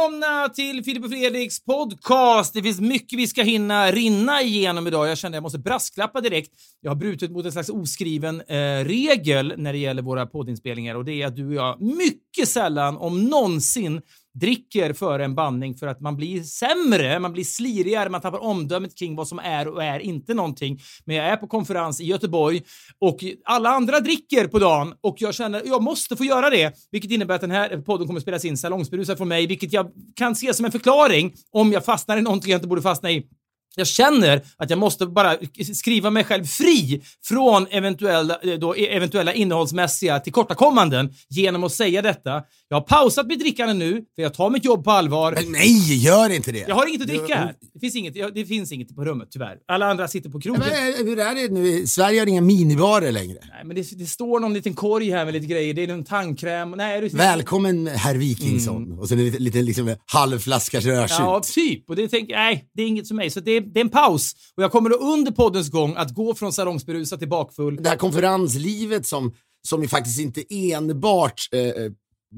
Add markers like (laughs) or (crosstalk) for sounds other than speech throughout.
välkomna till Filip och Fredriks podcast. Det finns mycket vi ska hinna rinna igenom idag. Jag kände att jag måste brasklappa direkt. Jag har brutit mot en slags oskriven eh, regel när det gäller våra poddinspelningar och det är att du och jag mycket sällan, om någonsin, dricker före en bandning för att man blir sämre, man blir slirigare, man tappar omdömet kring vad som är och är inte någonting. Men jag är på konferens i Göteborg och alla andra dricker på dagen och jag känner att jag måste få göra det, vilket innebär att den här podden kommer spelas in salongsberusad från mig, vilket jag kan se som en förklaring om jag fastnar i någonting jag inte borde fastna i. Jag känner att jag måste bara skriva mig själv fri från eventuella, eh, då, eventuella innehållsmässiga tillkortakommanden genom att säga detta. Jag har pausat mitt drickande nu, för jag tar mitt jobb på allvar. Men nej, gör inte det! Jag har inget att dricka här. Det finns inget, det finns inget på rummet, tyvärr. Alla andra sitter på krogen. Men, eh, hur är det nu? Sverige har inga minibarer längre. Nej, men det, det står någon liten korg här med lite grejer. Det är någon tandkräm. Nej, det, Välkommen herr Wikingsson. Och sen en liten, liten liksom, halvflaskas rödtjut. Mm. Ja, typ. Och det tänker nej, det är inget för mig. Så det, det är en paus. Och jag kommer under poddens gång att gå från salongsberusad till bakfull. Det här konferenslivet som, som ju faktiskt inte enbart eh, eh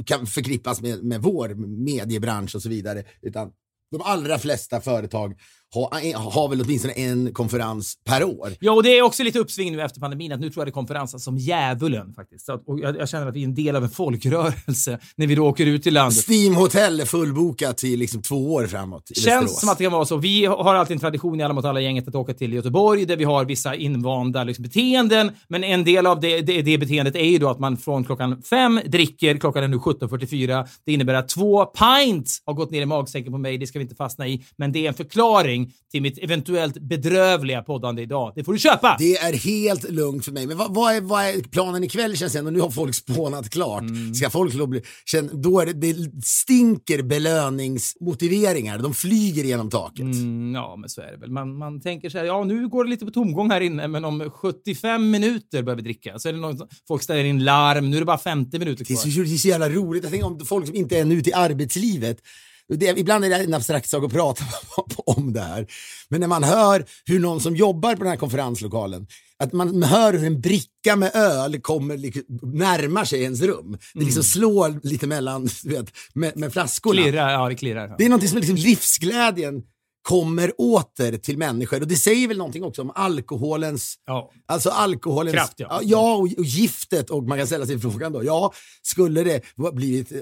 kan förknippas med, med vår mediebransch och så vidare, utan de allra flesta företag har, har väl åtminstone en konferens per år. Ja, och det är också lite uppsving nu efter pandemin att nu tror jag det konferensar som djävulen faktiskt. Så, och jag, jag känner att vi är en del av en folkrörelse (laughs) när vi då åker ut i landet. Steam Hotel är fullbokat till liksom två år framåt i Känns Västerås. som att det kan vara så. Vi har alltid en tradition i Alla mot alla-gänget att åka till Göteborg där vi har vissa invanda liksom, beteenden. Men en del av det, det, det beteendet är ju då att man från klockan fem dricker, klockan är nu 17.44. Det innebär att två pints har gått ner i magsäcken på mig, det ska vi inte fastna i. Men det är en förklaring till mitt eventuellt bedrövliga poddande idag. Det får du köpa! Det är helt lugnt för mig. Men vad, vad, är, vad är planen ikväll känns det ändå? Nu har folk spånat klart. Mm. Ska folk då bli... Känn, då är det, det stinker belöningsmotiveringar. De flyger genom taket. Mm, ja, men så är det väl. Man, man tänker så här, ja nu går det lite på tomgång här inne, men om 75 minuter börjar vi dricka. Så är det någon, folk ställer in larm, nu är det bara 50 minuter Det är, kvar. så, det är så jävla roligt. Jag tänker om folk som inte är ute i arbetslivet. Det, ibland är det en abstrakt sak att prata (laughs) om det här. Men när man hör hur någon som jobbar på den här konferenslokalen, att man hör hur en bricka med öl kommer, närmar sig ens rum. Det Mm. liksom slår lite mellan, vet, med, med flaskorna. Klirrar, ja det klirrar. Det är någonting som liksom livsglädjen kommer åter till människor och det säger väl någonting också om alkoholens Ja. Alltså alkoholens... Kraft, ja. ja och, och giftet och man kan ställa sig frågan då, ja, skulle det blivit eh,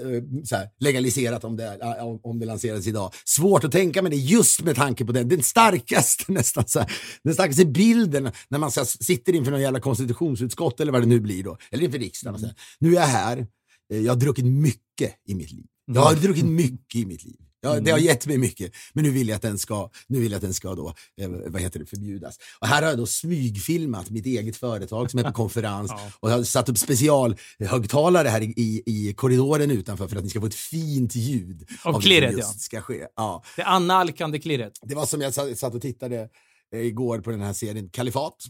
här, legaliserat om det, eh, om- det lanserades idag? Svårt att tänka mig det just med tanke på den, den starkaste (laughs) nästan så här, den starkaste bilden när man här, sitter inför någon jävla konstitutionsutskott eller vad det nu blir då, eller inför riksdagen och här, nu är jag här, eh, jag har druckit mycket i mitt liv. Jag har druckit mycket i mitt liv. Ja, det har gett mig mycket, men nu vill jag att den ska, nu vill jag att den ska då, eh, vad heter det, förbjudas. Och här har jag då smygfilmat mitt eget företag som är på (laughs) konferens och jag har satt upp specialhögtalare här i, i, korridoren utanför för att ni ska få ett fint ljud Av det klirret, ja. ska ske. Ja. Det annalkande klirret. Det var som jag satt satt och tittade eh, igår på den här serien Kalifat.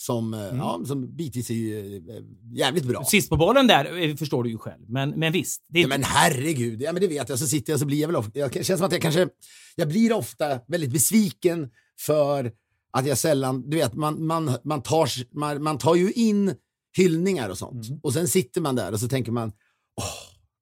Som, Mm. eh, ja, som bitvis är ju, eh, jävligt bra. Sist på bollen där eh, förstår du ju själv. Men, men visst. Det Ja, men herregud, ja, men det vet jag. Så sitter jag så blir jag väl ofta, jag känns som att jag kanske, jag blir ofta väldigt besviken för att jag sällan, du vet, man, man, man, tar, man, man tar ju in hyllningar och sånt. Och sen sitter man där och så tänker man, åh,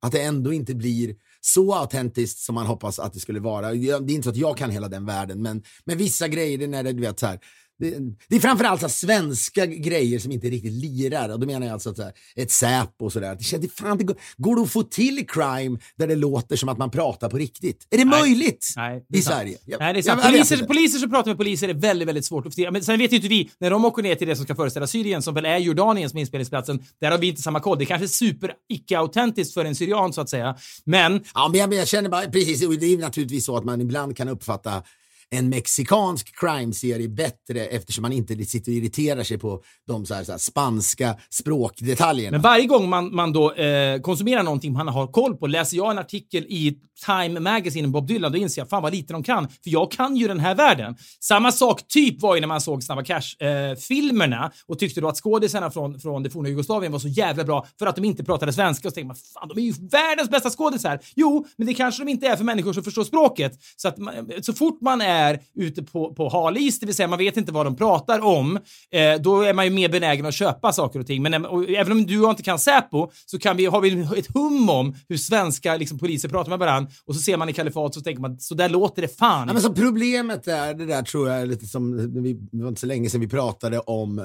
att det ändå inte blir så autentiskt som man hoppas att det skulle vara. Det är inte så att jag kan hela den världen, men, men vissa grejer, när det, du vet så här, det, det är framförallt så svenska grejer som inte riktigt lirar. Och då menar jag alltså att här, ett Säpo och sådär. Det känns- det fan, det går, går det att få till crime där det låter som att man pratar på riktigt? Är det möjligt Nej, det är i sant. Sverige? Jag- Nej, det är sant. jag- Poliser, poliser som pratar med poliser är väldigt, väldigt svårt att förstå. Men sen vet ju inte vi, när de åker ner till det som ska föreställa Syrien, som väl är Jordanien som är inspelningsplatsen, där har vi inte samma koll. Det är kanske super icke-autentiskt för en syrian så att säga. Men Ja, men jag, men jag känner bara, precis, och det är naturligtvis så att man ibland kan uppfatta en mexikansk crime-serie bättre eftersom man inte sitter och irriterar sig på de så här, så här spanska språkdetaljerna. Men varje gång man, man då eh, konsumerar någonting man har koll på, läser jag en artikel i Time Magazine med Bob Dylan, då inser jag fan vad lite de kan. För jag kan ju den här världen. Samma sak typ var ju när man såg Snabba Cash-filmerna eh, och tyckte då att skådisarna från, från det forna Jugoslavien var så jävla bra för att de inte pratade svenska. Och så tänkte man, fan de är ju världens bästa skådisar. Jo, men det kanske de inte är för människor som förstår språket. Så, att man, så fort man är ute på, på hal is, det vill säga man vet inte vad de pratar om, eh, då är man ju mer benägen att köpa saker och ting. Men och, även om du och jag inte kan Säpo så kan vi, har vi ett hum om hur svenska liksom, poliser pratar med varandra och så ser man i kalifat så tänker man så där låter det fan. Ja, men så problemet är, det där tror jag är lite som, vi, det var inte så länge sedan vi pratade om eh,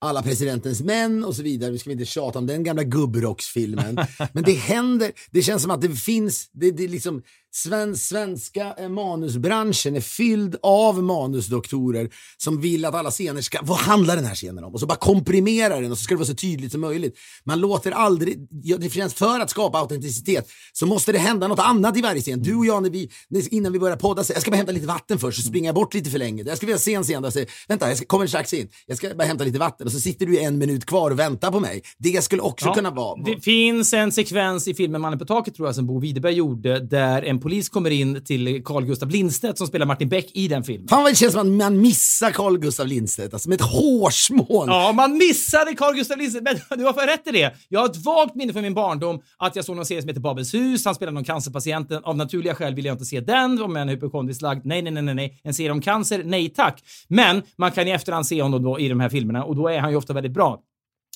alla presidentens män och så vidare. Nu ska vi inte tjata om den gamla gubbrocksfilmen. (laughs) Men det händer, det känns som att det finns, det, det liksom, sven, svenska eh, manusbranschen är fylld av manusdoktorer som vill att alla scener ska, vad handlar den här scenen om? Och så bara komprimera den och så ska det vara så tydligt som möjligt. Man låter aldrig, ja, det känns för att skapa autenticitet så måste det hända något annat i varje scen. Du och jag när vi, innan vi börjar podda, jag ska bara hämta lite vatten först så springer jag bort lite för länge. Jag ska vilja se en scen där jag säger, vänta jag ska, kommer strax in, jag ska bara hämta lite vatten och så sitter du en minut kvar och väntar på mig. Det skulle också Ja, kunna vara... Det finns en sekvens i filmen Mannen på taket tror jag som Bo Widerberg gjorde där en polis kommer in till Carl Gustaf Lindstedt som spelar Martin Beck i den filmen. Fan vad det känns som att man missar Carl Gustaf Lindstedt, alltså med ett hårsmån. Ja, man missade Carl Gustaf Lindstedt, men du har för rätt i det. Jag har ett vagt minne från min barndom att jag såg någon serie som heter Babels hus. Han spelar någon cancerpatient. Av naturliga skäl vill jag inte se den. Om jag är hypokondriskt lagd. Nej, nej, nej, nej, nej. En serie om cancer? Nej tack. Men man kan i efterhand se honom då i de här filmerna och då är han ju ofta väldigt bra.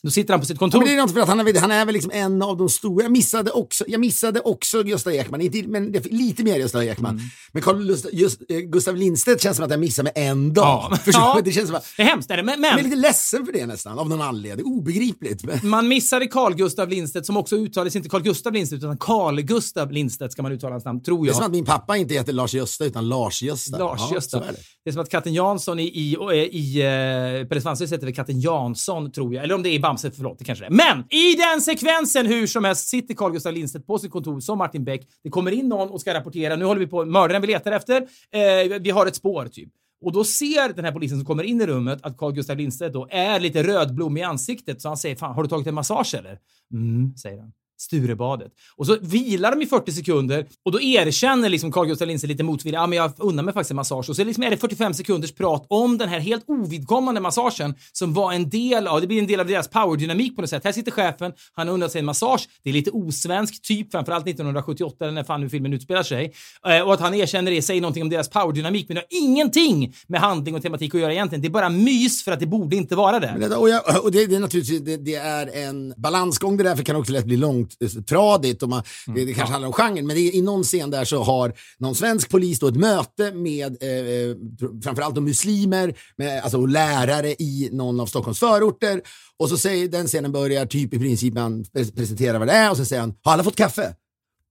Då sitter han på sitt Ja, kontor. men det är något för att han är, han är väl liksom en av de stora. Jag missade också, jag missade också Gösta Ekman, inte, men lite mer Gösta Ekman. Mm. Men Carl Gustaf, just, eh, Gustav Lindstedt känns som att jag missade med en dag. Ja. (laughs) Ja. Det känns som att, Det är hemskt, är det? Men, jag är men lite ledsen för det nästan, av någon anledning. Obegripligt. Men, man missade Carl Gustaf Lindstedt som också uttalades inte Carl Gustaf Lindstedt utan Carl Gustaf Lindstedt ska man uttala hans namn, tror det är jag. som att min pappa inte heter Lars Gösta utan Lars-Gösta. Lars Ja, det. Det är som att katten Jansson i, i, i, i uh, Pelle Svanslös heter väl katten Jansson, tror jag. Eller om det är i Bamse, förlåt, det kanske det är. Men i den sekvensen, hur som helst, sitter Carl Gustaf Lindstedt på sitt kontor som Martin Beck. Det kommer in någon och ska rapportera. Nu håller vi på, mördaren vi letar efter. Eh, vi har ett spår, typ. Och då ser den här polisen som kommer in i rummet att Carl Gustaf Lindstedt då är lite rödblom i ansiktet. Så han säger, fan, har du tagit en massage eller? Mm, säger han. Sturebadet. Och så vilar de i 40 sekunder och då erkänner liksom Carl Gustaf Lindsey lite motvilligt, ja men jag unnar mig faktiskt en massage. Och så liksom är det 45 sekunders prat om den här helt ovidkommande massagen som var en del av, det blir en del av deras powerdynamik på något sätt. Här sitter chefen, han har unnat sig en massage. Det är lite osvensk typ, framförallt 1978 när fan nu filmen utspelar sig. Eh, och att han erkänner det säger någonting om deras powerdynamik, men det har ingenting med handling och tematik att göra egentligen. Det är bara mys för att det borde inte vara det. Men Och, jag, och det, det är naturligtvis det, det är en balansgång det där, för det kan också lätt bli långtradigt. Och man, det, det kanske handlar om genren, men det är, i någon scen där så har någon svensk polis då ett möte med eh, eh, framförallt de muslimer, med, alltså och lärare i någon av Stockholms förorter. Och så säger den scenen börjar typ i princip pres- presenterar vad det är och så säger han, har alla fått kaffe?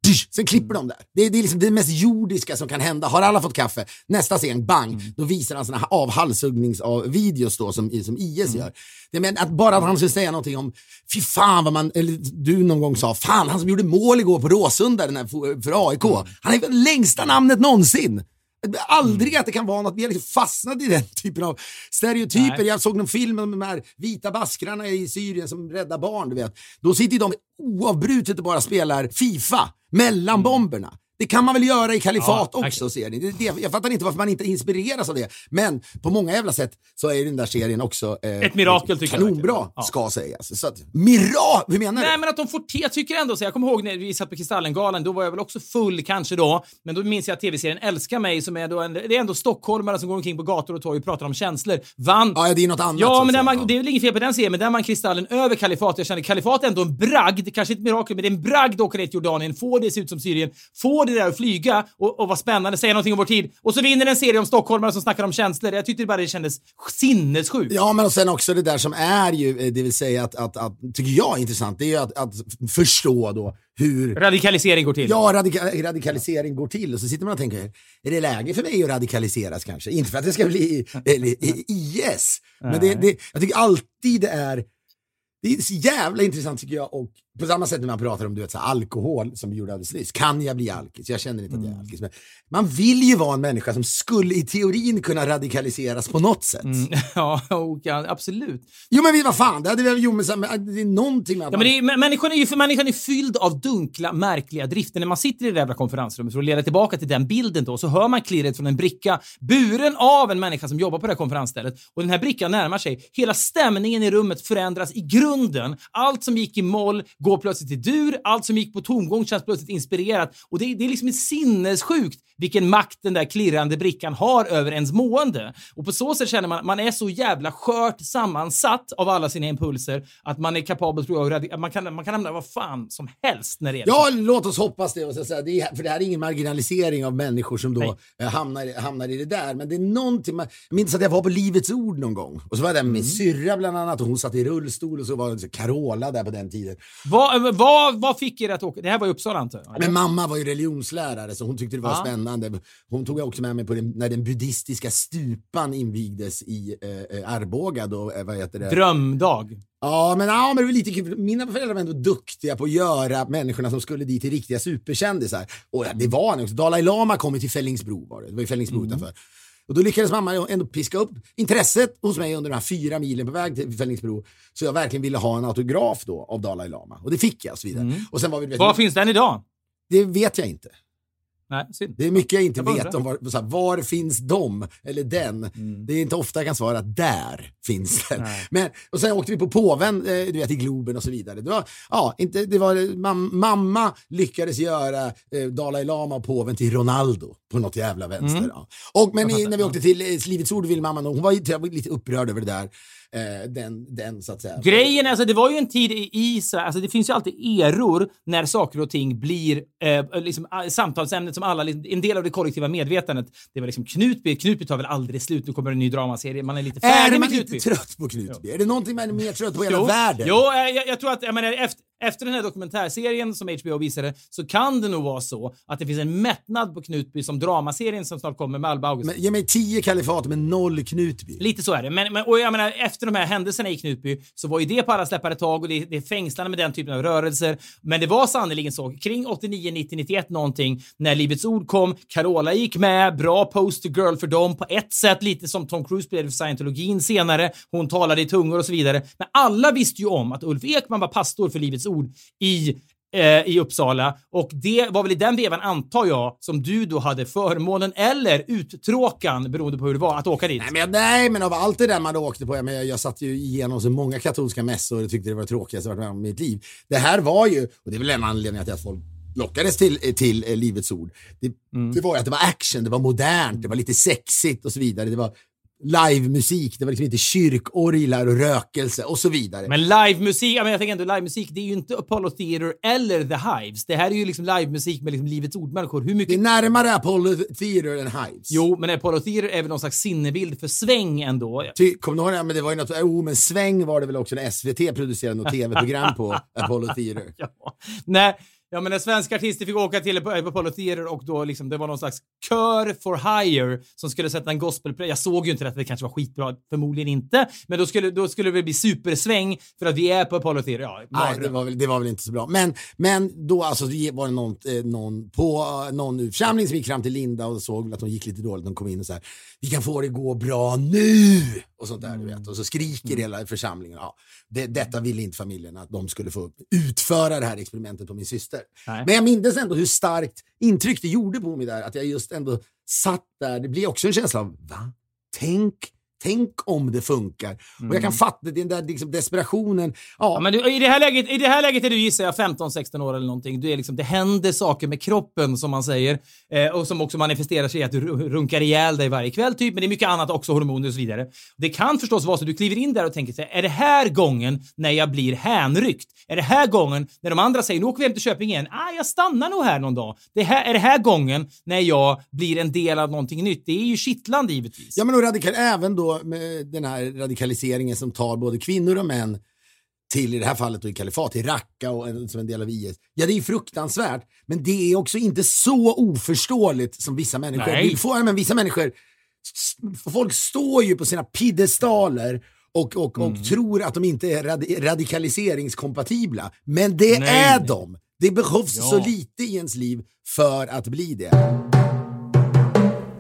Dysch, Sen klipper de där. Det är, det är liksom det mest jordiska som kan hända. Har alla fått kaffe? Nästa scen, bang, då visar han såna avhalshuggningsvideos då som, som IS gör. Det men att bara att han skulle säga någonting om, fy fan vad man, eller du någon gång sa, fan han som gjorde mål igår på Råsunda för- AIK, han är det längsta namnet någonsin. Aldrig att det kan vara något, vi har liksom fastnat i den (laughs) typen av stereotyper. Nej. Jag såg någon film om de här vita baskrarna i Syrien som räddar barn, du vet. Då sitter de oavbrutet och bara spelar Fifa mellan bomberna. Det kan man väl göra i kalifat Ja, också, ser ni. Det, det, jag fattar inte varför man inte inspireras av det. Men på många jävla sätt så är den där serien också eh, Ett mirakel, tycker jag kanonbra, verkligen. Ja. ska sägas. Så att, mira, hur menar Nej, du? men att de får te. Jag tycker ändå så. Jag kommer ihåg när vi satt på Kristallengalan. Då var jag väl också full kanske då. Men då minns jag att tv-serien Älska mig som är då en, det är ändå stockholmare som går omkring på gator och torg och pratar om känslor. Vann. Ja, det är något annat. Ja, men man, det är väl inget fel på den serien, men där man kristallen över kalifat. Jag känner kalifat är ändå en bragd, kanske inte ett mirakel, men det är en bragd att åka ner till Jordanien, få det se ut som Syrien, få det där att flyga och, och vara spännande, säga någonting om vår tid. Och så vinner en serie om stockholmare som snackar om känslor. Jag tyckte bara det kändes sinnessjukt. Ja, men och sen också det där som är ju, eh, det vill säga att, att, att tycker jag är intressant, det är ju att, att förstå då hur Radikalisering går till. Ja, radika radikalisering går till och så sitter man och tänker, är det läge för mig att radikaliseras kanske? Inte för att det ska bli (laughs) IS, men det, det, jag tycker alltid det är, det är så jävla intressant tycker jag och på samma sätt när man pratar om du vet, så här, alkohol som vi gjorde alldeles nyss. Kan jag bli alkis? Jag känner inte att jag är alkis. Men man vill ju vara en människa som skulle i teorin kunna radikaliseras på något sätt. Mm, (laughs) ja, och, ja, absolut. Jo men vad fan, det hade vi, jo, men, så, men det är någonting med att Ja, men det är, mä- människan, är ju, för människan är fylld av dunkla, märkliga drifter. När man sitter i det jävla konferensrummet, för att leda tillbaka till den bilden då, så hör man klirret från en bricka buren av en människa som jobbar på det här konferensstället. Och den här brickan närmar sig. Hela stämningen i rummet förändras i grunden. Allt som gick i moll går plötsligt i dur. Allt som gick på tomgång känns plötsligt inspirerat. Och det, är- det är liksom sinnessjukt vilken makt den där klirrande brickan har över ens mående. Och på så sätt känner man att man är så jävla skört sammansatt av alla sina impulser att man är kapabel, tror jag, man kan, man kan hamna vad fan som helst när det gäller Ja, låt oss hoppas det. Och så säga, det är, för det här är ingen marginalisering av människor som då eh, hamnar, hamnar i det där. Men det är någonting, man, jag minns att jag var på Livets Ord någon gång. Och så var jag där med min syrra bland annat och hon satt i rullstol och så var det så Carola där på den tiden. Vad, vad, vad fick er att åka? Det här var i Uppsala antar jag? Men mamma var ju religionslärare så hon tyckte det var Ja. spännande. Hon tog också med mig på den, när den buddhistiska stupan invigdes i eh, eh, Arboga. Då, eh, vad heter det? Drömdag. Ja, men, ja, men det var lite kul. Mina föräldrar var ändå duktiga på att göra människorna som skulle dit till riktiga superkändisar. Och det var han också. Dalai Lama kom till Fällingsbro var det. Det var ju Fällingsbro Mm. utanför. Och då lyckades mamma ändå piska upp intresset hos mig under de här fyra milen på väg till Fällingsbro. Så jag verkligen ville ha en autograf då av Dalai Lama. Och det fick jag och så vidare. Och sen var vi, Var finns den idag? det vet jag inte. Nej, synd. Det är mycket jag inte Jag vet om var, så här, var finns de eller den. Det är inte ofta jag kan svara där finns den. Nej. Men, och sen åkte vi på påven, eh, du vet i Globen och så vidare. Det var, ja, inte, det var, mam, mamma lyckades göra eh, Dalai Lama och påven till Ronaldo på något jävla vänster. Ja. Och, men i, när vi åkte till eh, Livets Ord ville mamma, nog- hon var lite upprörd över det där. Eh, den, den så att säga. Grejen är, alltså, det var ju en tid i Israel, alltså det finns ju alltid eror när saker och ting blir eh, liksom, samtalsämnet som alla, en del av det kollektiva medvetandet. Det var liksom Knutby, Knutby tar väl aldrig slut, nu kommer en ny dramaserie, man är lite Är färdig man med inte Knutby. trött på Knutby? Är det någonting man är mer trött på i hela Jo, världen? jo jag, jag tror att jag menar, efter, efter den här dokumentärserien som HBO visade så kan det nog vara så att det finns en mättnad på Knutby som dramaserien som snart kommer med Alba. Men, ge mig tio kalifat med noll Knutby. Lite så är det. Men, men, och jag menar, efter de här händelserna i Knutby så var ju det på alla släppar ett tag och det, det är fängslande med den typen av rörelser. Men det var sannerligen så. Kring 89, 90, 91 någonting när Livets Ord kom. Carola gick med. Bra poster girl för dem på ett sätt. Lite som Tom Cruise blev för scientologin senare. Hon talade i tungor och så vidare. Men alla visste ju om att Ulf Ekman var pastor för Livets Ord i eh, i Uppsala och det var väl i den vevan antar jag som du då hade förmånen eller uttråkan beroende på hur det var att åka dit. Nej men, nej, men av allt det där man åkte på, jag, men jag, jag satt ju igenom så många katolska mässor och tyckte det var det tråkigaste jag varit med om i mitt liv. Det här var ju, och det är väl en anledning till att folk lockades till, till eh, Livets Ord. Det, det var ju att det var action, det var modernt, det var lite sexigt och så vidare. Det var livemusik, det var liksom inte kyrkorglar och rökelse och så vidare. Men livemusik, jag tänker ändå livemusik, det är ju inte Apollo Theater eller The Hives. Det här är ju liksom livemusik med liksom Livets Ord-människor. Hur det är mycket... närmare Apollo Theater än Hives. Jo, men Apollo Theater är väl någon slags sinnebild för sväng ändå. Ty, kom du ihåg det? Men det var ju något, oh, men Sväng var det väl också när SVT producerade något (laughs) tv-program på Apollo Theater. Ja. Nej, ja, men när svenska artister fick åka till Apollo Theater och då liksom, det var någon slags kör for hire som skulle sätta en gospel... Jag såg ju inte detta, det kanske var skitbra, förmodligen inte. Men då skulle, då skulle det bli supersväng för att vi är på Apollo Theater. Ja, Nej, det var, väl, det var väl inte så bra. Men, men då alltså, var det någon, eh, någon på eh, någon församling som gick fram till Linda och såg att hon gick lite dåligt. De kom in och så här, vi kan få det gå bra nu! Och sånt där, du vet. Och så skriker hela församlingen. Ja, det, detta ville inte familjen, att de skulle få utföra det här experimentet på min syster. Nej. Men jag minns ändå hur starkt intryck det gjorde på mig där, att jag just ändå satt där. Det blir också en känsla av, va? Tänk, tänk om det funkar. Och jag kan fatta den där liksom desperationen. Ja, Ja, men du, i, det här läget, I det här läget är du gissar jag 15-16 år eller någonting. Du är liksom, det händer saker med kroppen som man säger eh, och som också manifesterar sig i att du ru- runkar ihjäl dig varje kväll typ. Men det är mycket annat också, hormoner och så vidare. Det kan förstås vara så att du kliver in där och tänker så här, är det här gången när jag blir hänryckt? Är det här gången när de andra säger nu åker vi hem till Köping igen? Ah, jag stannar nog här någon dag. Det här, är det här gången när jag blir en del av någonting nytt? Det är ju kittlande givetvis. Ja, men och radikal, även då med den här radikaliseringen som tar både kvinnor och män till, i det här fallet då i kalifat, till Raqqa och en, som en del av IS. Ja, det är fruktansvärt, men det är också inte så oförståeligt som vissa människor Nej. vill få. Ja, Men vissa människor, folk står ju på sina piedestaler och, och, Mm. och tror att de inte är radi radikaliseringskompatibla. Men det Nej, är de. Det behövs Ja. så lite i ens liv för att bli det.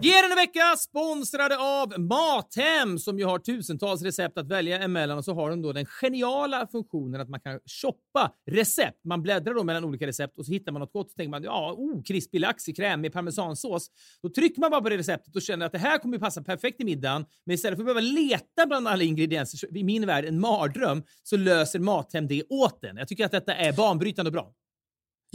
Vi är en vecka sponsrade av Mathem som ju har tusentals recept att välja emellan och så har de då den geniala funktionen att man kan shoppa recept. Man bläddrar då mellan olika recept och så hittar man något gott och tänker man ja, oh, krispig lax i kräm med parmesansås. Då trycker man bara på det receptet och känner att det här kommer passa perfekt i middagen. Men istället för att behöva leta bland alla ingredienser, i min värld en mardröm, så löser Mathem det åt den. Jag tycker att detta är banbrytande och bra.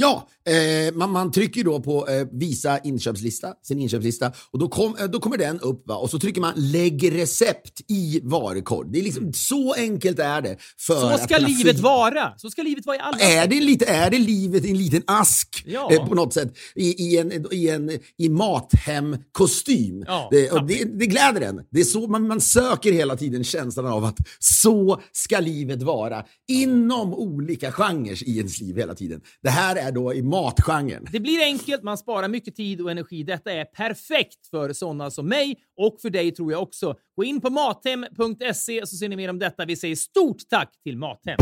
Ja, eh, man, man trycker då på eh, visa inköpslista, sin inköpslista och då, kom, eh, då kommer den upp va? och så trycker man lägg recept i varukorg. Det är liksom, så enkelt är det. För Så ska livet vara. Så ska livet vara i alla Är det, lite, är det livet i en liten ask Ja. eh, på något sätt i, i en, i en i Mathem-kostym? Ja, det, och det, det gläder en. Det är så man, man söker hela tiden känslan av att så ska livet vara inom olika genrer i ens liv hela tiden. Det här är då i matgenren. Det blir enkelt, man sparar mycket tid och energi. Detta är perfekt för sådana som mig och för dig tror jag också. Gå in på mathem.se så ser ni mer om detta. Vi säger stort tack till Mathem.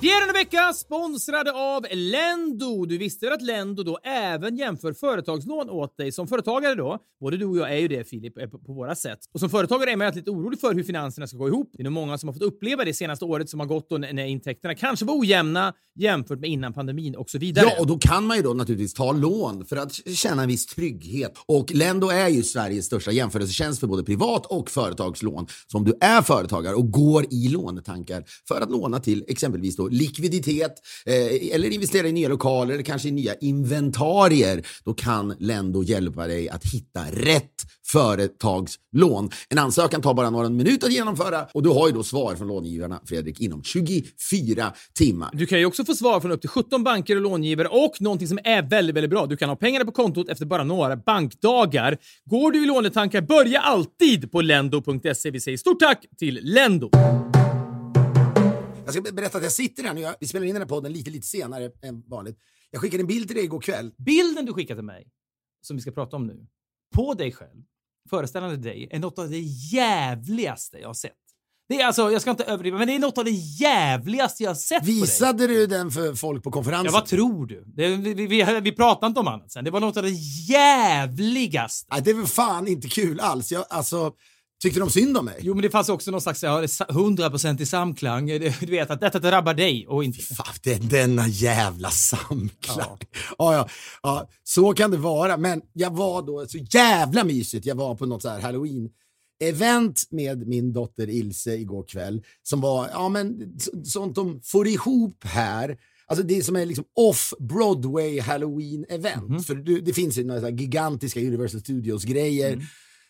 Vi är denna vecka sponsrade av Lendo. Du visste väl att Lendo då även jämför företagslån åt dig som företagare då? Både du och jag är ju det Filip, på, våra sätt. Och som företagare är man alltid lite orolig för hur finanserna ska gå ihop. Det är nog många som har fått uppleva det senaste året som har gått då när när intäkterna kanske var ojämna jämfört med innan pandemin och så vidare. Ja, och då kan man ju då naturligtvis ta lån för att känna en viss trygghet. Och Lendo är ju Sveriges största jämförelsetjänst för både privat och företagslån. Så om du är företagare och går i lånetankar för att låna till exempelvis då likviditet eh, eller investera i nya lokaler eller kanske i nya inventarier, då kan Lendo hjälpa dig att hitta rätt företagslån. En ansökan tar bara några minuter att genomföra och du har ju då svar från långivarna, Fredrik, inom 24 timmar. Du kan ju också få svar från upp till 17 banker och långivare och någonting som är väldigt, väldigt bra. Du kan ha pengarna på kontot efter bara några bankdagar. Går du i lånetankar, börja alltid på lendo.se. Vi säger stort tack till Lendo. Jag ska berätta att jag sitter här nu. Jag, vi spelar in den här podden lite, lite senare än vanligt. Jag skickade en bild till dig igår kväll. Bilden du skickade till mig, som vi ska prata om nu, på dig själv, föreställande dig, är något av det jävligaste jag har sett. Det är alltså, jag ska inte överdriva, men det är något av det jävligaste jag har sett på dig. Visade du den för folk på konferensen? Ja, vad tror du? Det, vi, vi, vi, vi pratade inte om annat sen. Det var något av det jävligaste. Nej, det är väl fan inte kul alls. Jag, alltså, tyckte de synd om mig? Jo, men det fanns också någon slags ja, det är sa- 100% i samklang. Du vet att detta drabbar dig och inte... Fan, det, denna jävla samklang. Ja. Ja, ja, så kan det vara. Men jag var då så jävla mysigt. Jag var på något så här halloween event med min dotter Ilse igår kväll som var, ja men så- sånt de får ihop här. Alltså det som är liksom off-Broadway halloween-event. För det, det finns ju några gigantiska Universal Studios-grejer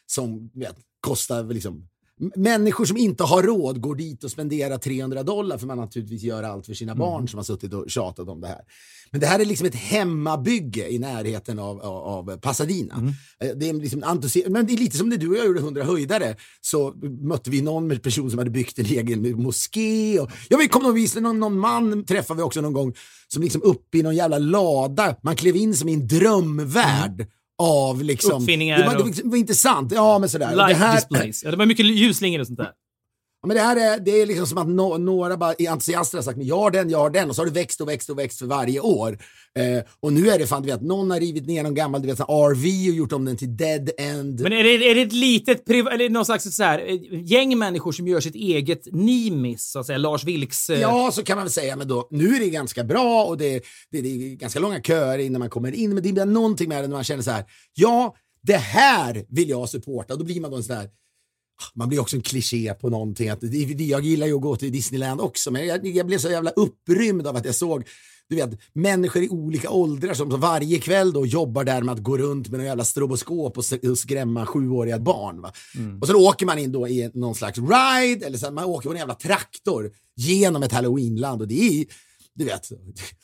som du vet, kostar liksom Människor som inte har råd går dit och spenderar 300 dollar för man naturligtvis gör allt för sina barn som har suttit och tjatat om det här. Men det här är liksom ett hemmabygge i närheten av, av, av Pasadena. Eh, Det är liksom entusi- men det är lite som när du och jag gjorde 100 höjdare så mötte vi någon person som hade byggt en egen moské. Och, jag vet, kommer ihåg, någon, någon man träffade vi också någon gång som liksom uppe i någon jävla lada, man klev in som i en drömvärld av liksom... Uppfinningar Det var, det var, det var intressant. Ja, men sådär. Light displays. Ja, det var mycket ljusslingor och sånt där. Men det här är, det är liksom som att nå- några bara entusiaster har sagt men jag har den, jag har den och så har det växt och växt och växt för varje år. Eh, och nu är det fan, du vet, någon har rivit ner någon gammal du vet, RV och gjort om den till dead end. Men är det, är det ett litet, eller någon slags så här, eh, gäng människor som gör sitt eget Nimis, så att säga, Lars Vilks... eh, Ja, så kan man väl säga, men då, nu är det ganska bra och det, det, det är ganska långa köer innan man kommer in, men det blir någonting med det när man känner så här, ja, det här vill jag supporta, då blir man då en sån här man blir också en kliché på någonting. Att, jag gillar ju att gå till Disneyland också, men jag, jag blev så jävla upprymd av att jag såg du vet, människor i olika åldrar som, som varje kväll då jobbar där med att gå runt med en jävla stroboskop och, skrämma sjuåriga barn. Va? Och så åker man in då i någon slags ride, eller så man åker på en jävla traktor genom ett halloweenland och det är du vet,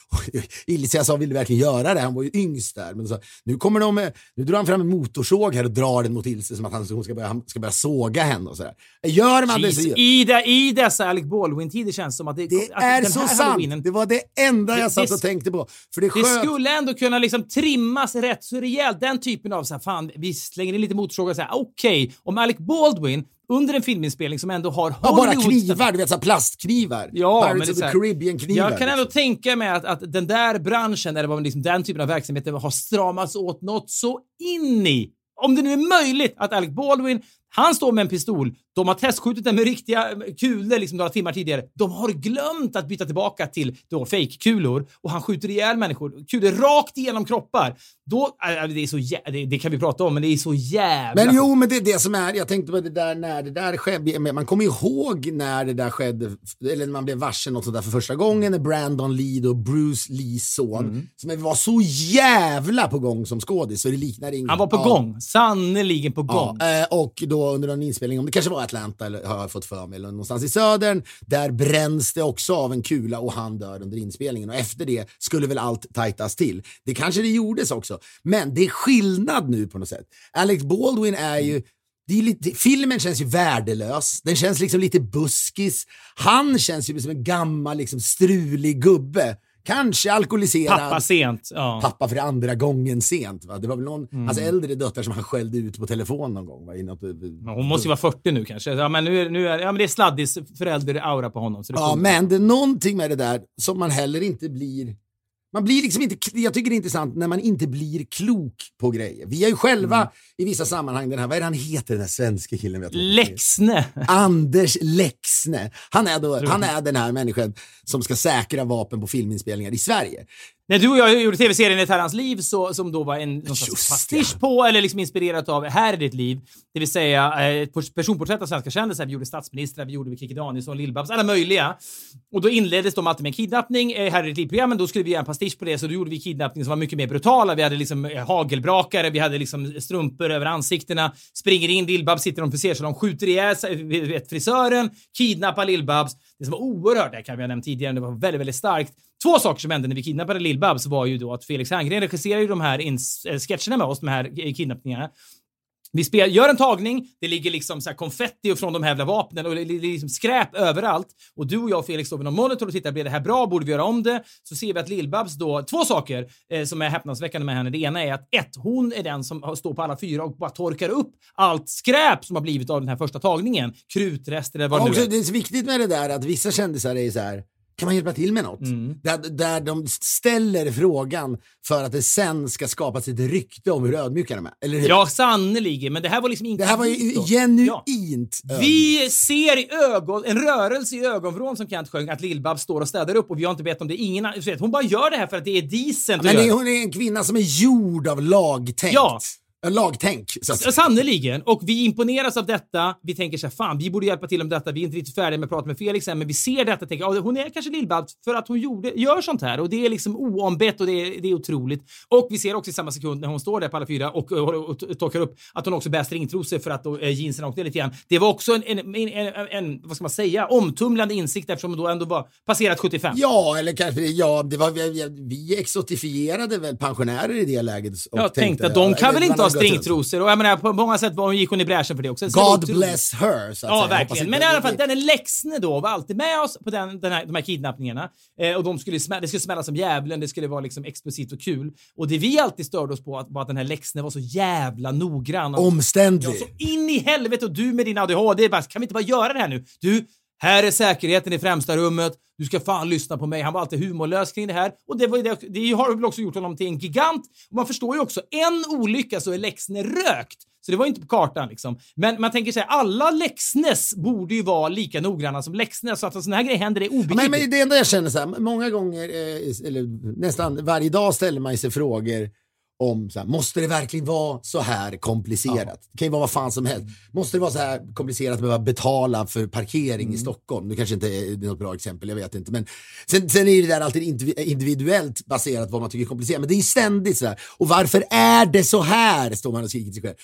(laughs) Ilse sa, vill du verkligen göra det? Han var ju yngst där. Men så, nu, kommer de med, nu drar han fram en motorsåg här och drar den mot Ilse som att han, hon ska börja, han ska börja såga henne och sådär. Gör man det så Jeez, i, de, I dessa Alec Baldwin-tider känns det som att det, det att är så sant. Det var det enda jag Det- satt det- och tänkte på. För det Det skulle ändå kunna liksom trimmas rätt så rejält. Den typen av så här, fan, vi slänger in lite motorsågar okej, om Alec Baldwin under en filminspelning som ändå har Ja, bara knivar, du vet så plastknivar. Ja, men Pirates det är of the Caribbean-knivar. Jag kan ändå liksom. tänka mig att, att den där branschen, eller liksom den typen av verksamhet har stramats åt något så in i. Om det nu är möjligt att Alec Baldwin, han står med en pistol, de har testskjutit den med riktiga kulor liksom några timmar tidigare. De har glömt att byta tillbaka till då fake-kulor och han skjuter ihjäl människor. Kulor rakt igenom kroppar. Då, äh, det är så jä- det, kan vi prata om, men det är så jävla... Men jo, men det är det som är, jag tänkte på det där när det där skedde, man kommer ihåg när det där skedde, eller när man blev varse något sånt där för första gången, när Brandon Lee och Bruce Lees son, Mm. som var så jävla på gång som skådis så det liknar inget. Han var på gång. Sannerligen på gång. Ja, eh, och då under någon inspelning, om det kanske var Atlanta eller har jag fått för mig, eller någonstans i södern, där bränns det också av en kula och han dör under inspelningen och efter det skulle väl allt tajtas till. Det kanske det gjordes också, men det är skillnad nu på något sätt. Alex Baldwin är ju det är lite, filmen känns ju värdelös, den känns liksom lite buskis. Han känns ju som en gammal liksom strulig gubbe. Kanske alkoholiserad. Pappa sent. Ja. Pappa för andra gången sent. Va? Det var väl någon, Mm. hans äldre döttrar som han skällde ut på telefon någon gång. Va? I något, Men Hon måste ju vara 40 nu kanske. Ja, men nu är, nu är, ja, men det är sladdis förälder-aura på honom. Så det Ja, men det är någonting med det där som man heller inte blir... Man blir liksom inte, jag tycker det är intressant när man inte blir klok på grejer. Vi är ju själva Mm. i vissa sammanhang, den här, vad är det han heter den här svenska killen? vi har träffat? Lexne. Anders Lexne. Han är, då, han är den här människan som ska säkra vapen på filminspelningar i Sverige. När du och jag gjorde tv-serien Ett herrans liv så, som då var en någon slags Just pastisch på eller liksom inspirerat av Här är ditt liv. Det vill säga eh, ett pers- personporträtt av svenska kändisar. Vi gjorde statsministrar, vi gjorde Kikki Danielsson, Lill-Babs, alla möjliga. Och då inleddes de alltid med en kidnappning. Eh, här är ditt liv-programmen, då skulle vi göra en pastisch på det så då gjorde vi kidnappning som var mycket mer brutala. Vi hade liksom eh, hagelbrakare, vi hade liksom strumpor över ansiktena, springer in, Lill-Babs sitter i en frisersalong, skjuter ihjäl frisören, kidnappar Lill-Babs. Det som var oerhört, det kan vi ha nämnt tidigare, det var väldigt, väldigt starkt. Två saker som hände när vi kidnappade Lill-Babs var ju då att Felix Herngren regisserar ju de här eh, sketcherna med oss, de här eh, kidnappningarna. Vi spel, gör en tagning, det ligger liksom så konfetti från de här jävla vapnen och det ligger liksom skräp överallt. Och du och jag och Felix står vid någon monitor och tittar, blev det här bra? Borde vi göra om det? Så ser vi att Lill-Babs då, två saker eh, som är häpnadsväckande med henne. Det ena är att ett, hon är den som står på alla fyra och bara torkar upp allt skräp som har blivit av den här första tagningen. Krutrester eller vad det nu är. det är så viktigt med det där att vissa kändisar är så här, kan man hjälpa till med något? Mm. Där, där de ställer frågan för att det sen ska skapas ett rykte om hur ödmjuka de är. Eller hur? Ja, sannerligen. Men det här var liksom inte Det här var ju genuint Ja. Vi ser i ögon, en rörelse i ögonvrån som Kent sjöng, att Lill-Babs står och städar upp och vi har inte bett om det. Ingen, vet, hon bara gör det här för att det är decent Men att det, hon är en kvinna som är gjord av lagtänkt. Ja. Ja, Lagtänk. Sannerligen. Och vi imponeras av detta. Vi tänker så här, fan, vi borde hjälpa till om detta. Vi är inte riktigt färdiga med att prata med Felix än, men vi ser detta och tänker, ja, hon är kanske Lill-Babs för att hon gjorde, gör sånt här. Och det är liksom oombett och det är, det är otroligt. Och vi ser också i samma sekund när hon står där på alla fyra och, och, och, och torkar upp att hon också bär stringtrosor för att då, eh, jeansen åkte ner lite grann. Det var också en, en, en, en, vad ska man säga, omtumlande insikt eftersom hon då ändå var passerat 75. ja, eller kanske, ja, det var, vi, vi exotifierade väl pensionärer i det läget. Och Jag tänkte att de kan väl inte ha. Stringtrosor och jag menar på många sätt var, gick hon i bräschen för det också. Så det God otroligt. bless her. Så att Ja, säga. Verkligen. Men i alla fall, denne Lexne då var alltid med oss på den, den här, de här kidnappningarna. Eh, och de skulle smä, det skulle smälla som djävulen, det skulle vara liksom explosivt och kul. Och det vi alltid störde oss på att, var att den här Lexne var så jävla noggrann. Och, Omständlig. ja, så in i helvete och du med din ADHD, bara, kan vi inte bara göra det här nu? Du, här är säkerheten i främsta rummet. Du ska fan lyssna på mig. Han var alltid humorlös kring det här. Och det, var det, det har väl också gjort honom till en gigant. Och man förstår ju också, en olycka så är Lexne rökt. Så det var inte på kartan liksom. Men man tänker sig, alla Lexnes borde ju vara lika noggranna som Lexnes. Så att en sån här grej händer, är obegripligt. Men, men det enda jag känner så här, många gånger, eh, eller nästan varje dag ställer man sig frågor om så här, måste det verkligen vara så här komplicerat? Det kan ju vara vad fan som helst. Måste det vara så här komplicerat att behöva betala för parkering Mm. i Stockholm? Det kanske inte är något bra exempel, jag vet inte. Men sen, sen är det där alltid indivi- individuellt baserat vad man tycker är komplicerat. Men det är ständigt så här. Och varför är det så här? Står man och skriker till sig själv.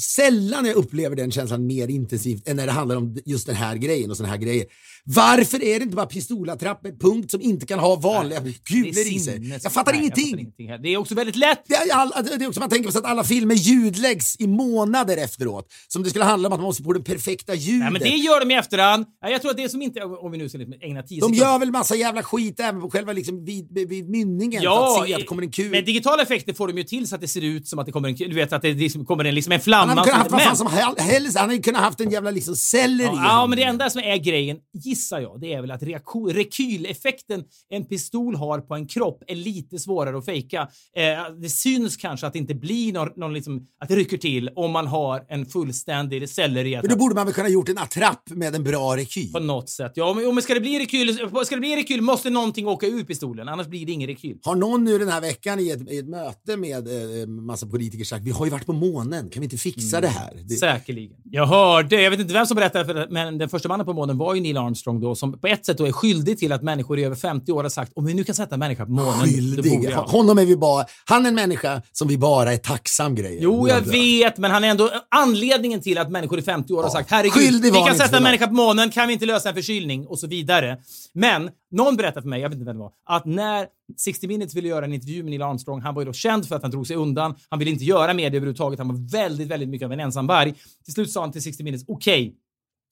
Sällan jag upplever den känslan mer intensivt än när det handlar om just den här grejen och såna här grejer. Varför är det inte bara pistolattrappor, punkt, som inte kan ha vanliga kulor i sig? Jag fattar Nej, ingenting. Jag fattar här. Det är också väldigt lätt. Det är, all, det är också man tänker på att alla filmer ljudläggs i månader efteråt. Som det skulle handla om att man måste få det perfekta ljudet. Nej, men det gör de i efterhand. Ja, Jag tror att det som inte, om vi nu ska liksom ägna tio de gör väl massa jävla skit även på själva liksom vid, vid, mynningen för Ja, att se att det kommer en kul. men digitala effekter får de ju till så att det ser ut som att det kommer en, du vet att det liksom kommer en, liksom en flamma Han hade kunnat haft vad fan som hel- helst. Han hade kunnat haft en jävla liksom selleri. Ja, ja, men det enda som är grejen, gissar jag, det är väl att rekyleffekten en pistol har på en kropp är lite svårare att fejka. Eh, det syns kanske att det inte blir någon, någon liksom, att det rycker till om man har en fullständig selleri. Men då borde man väl kunna gjort en attrapp med en bra rekyl. På något sätt. Ja, men, men ska det bli rekyl, ska det bli rekyl måste någonting åka ur pistolen, annars blir det ingen rekyl. Har någon nu den här veckan i ett, i ett möte med eh, massa politiker sagt vi har ju varit på månen, kan vi inte fixa det här? Det, Säkerligen. Jag hörde, jag vet inte vem som berättade för det, men den första mannen på månen var ju Neil Armstrong då, som på ett sätt då är skyldig till att människor i över 50 år har sagt om vi nu kan sätta en människa på månen, skyldig. Honom är vi bara, han är en människa som vi bara är tacksam grejer. Jo, jag vet, men han är ändå anledningen till att människor i 50 år har sagt herregud, skyldig vi kan sätta en något." människa på månen, kan vi inte lösa en förkylning och så vidare. Men någon berättade för mig, jag vet inte vem det var, att när 60 Minutes ville göra en intervju med Neil Armstrong, han var ju då känd för att han drog sig undan, han ville inte göra media överhuvudtaget, han var väldigt, väldigt mycket av en ensamvarg. Till slut sa han till 60 Minutes, okej,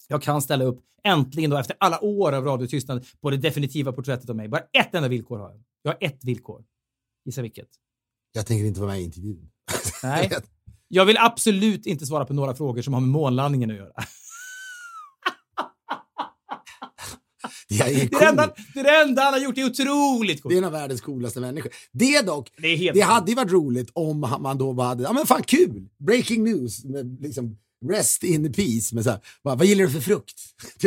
jag kan ställa upp äntligen då efter alla år av radiotystnad på det definitiva porträttet av mig. Bara ett enda villkor har jag. Jag har ett villkor. Gissa vilket? Jag tänker inte vara med i intervjun. Nej. (laughs) Jag vill absolut inte svara på några frågor som har med månlandningen att göra. (laughs) Det är, cool. det enda, det, är det enda han har gjort. Det är otroligt det är coolt. en av världens coolaste människor. Det dock, Det det hade ju varit roligt om man då bara hade, ja men fan kul, breaking news, liksom rest in peace. Men så här, bara, vad gillar du för frukt? (laughs)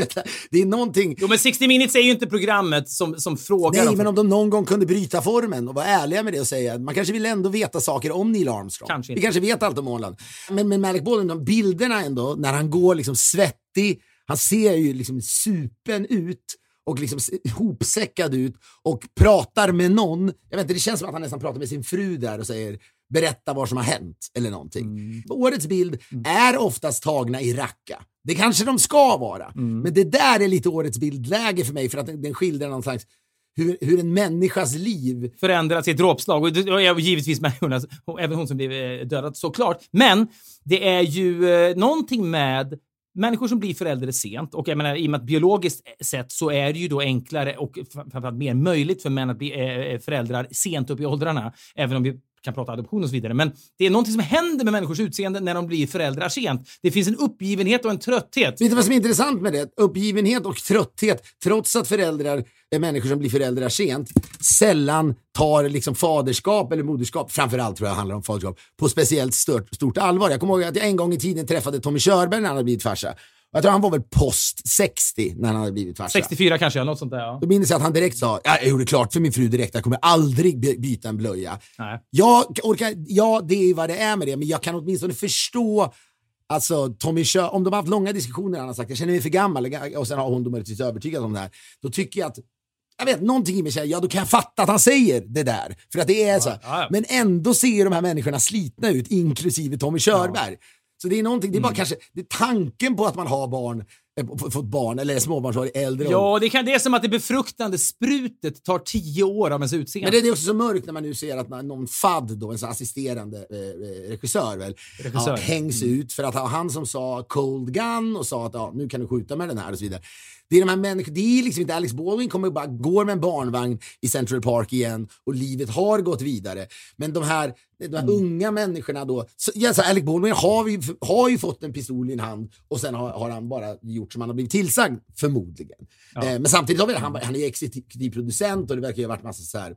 Det- är någonting, Jo, men 60 minutes är ju inte programmet som, som frågar. nej men om de någon gång kunde bryta formen och vara ärliga med det och säga, man kanske vill ändå veta saker om Neil Armstrong. Kanske Vi kanske vet allt om Åland. Men med Malik Baldwin, de bilderna ändå, när han går liksom svettig, han ser ju liksom supen ut och liksom ihopsäckad ut och pratar med någon. Jag vet inte, det känns som att han nästan pratar med sin fru där och säger berätta vad som har hänt eller någonting. Mm. Årets bild är oftast tagna i racka. Det kanske de ska vara, Mm. men det där är lite årets bildläge för mig för att den, skildrar någon slags hur, hur en människas liv förändrats i ett dråpslag. Och, och givetvis människorna, även hon som blev eh, dödad såklart. Men det är ju eh, någonting med människor som blir föräldrar sent och jag menar i och med att biologiskt sett så är det ju då enklare och framförallt mer möjligt för män att bli eh, föräldrar sent upp i åldrarna. Även om vi kan prata adoption och så vidare. Men det är någonting som händer med människors utseende när de blir föräldrar sent. Det finns en uppgivenhet och en trötthet. Vet du vad som är intressant med det? Uppgivenhet och trötthet, trots att föräldrar är människor som blir föräldrar sent, sällan tar liksom faderskap eller moderskap, framförallt tror jag handlar om faderskap, på speciellt stört, stort allvar. Jag kommer ihåg att jag en gång i tiden träffade Tommy Körberg när han hade blivit farsa. Jag tror han var väl post 60 när han hade blivit farsa. 64 kanske, något sånt där. Ja. Då minns jag att han direkt sa, ja, jag gjorde klart för min fru direkt, jag kommer aldrig by- byta en blöja. Nej. Jag orkar, ja, det är vad det är med det, men jag kan åtminstone förstå Alltså Tommy Kör, om de har haft långa diskussioner han har sagt jag känner mig för gammal och sen har hon då möjligtvis övertygad om det här. Då tycker jag att, jag vet någonting i mig säger, ja då kan jag fatta att han säger det där. För att det är så. här. ja, ja. Men ändå ser de här människorna slitna ut, inklusive Tommy Körberg. Så det är någonting, det är bara Mm. kanske, det är tanken på att man har barn, fått barn eller småbarnsårig äldre. Ja, det, kan, det är som att det befruktande sprutet tar tio år av ens utseende. Men det är också så mörkt när man nu ser att någon FAD, då, en assisterande eh, eh, regissör, väl, Regissör. Ja, hängs ut för att ha han som sa cold gun och sa att ja, nu kan du skjuta med den här och så vidare. Det är de här människorna, det är liksom inte Alex Baldwin kommer bara går med en barnvagn i Central Park igen och livet har gått vidare. Men de här, de här unga människorna då, så, ja, så Alex Baldwin har, vi, har ju fått en pistol i en hand och sen har, har han bara gjort som han har blivit tillsagd, förmodligen. Eh, men samtidigt har vi, han, han är exekutiv producent och det verkar ju ha varit massa så här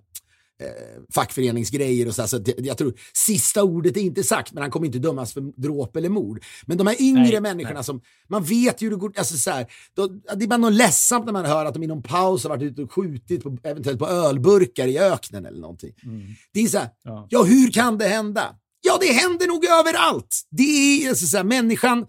eh, fackföreningsgrejer och så, här, så att jag, tror sista ordet är inte sagt men han kommer inte dömas för dråp eller mord. Men de här yngre Nej, människorna som, man vet ju hur det går, alltså så här, då, det är bara något ledsamt när man hör att de i någon paus har varit ute och skjutit på, eventuellt på ölburkar i öknen eller någonting. Det är så här, Ja. ja. hur kan det hända? Ja det händer nog överallt. Det är alltså så här, människan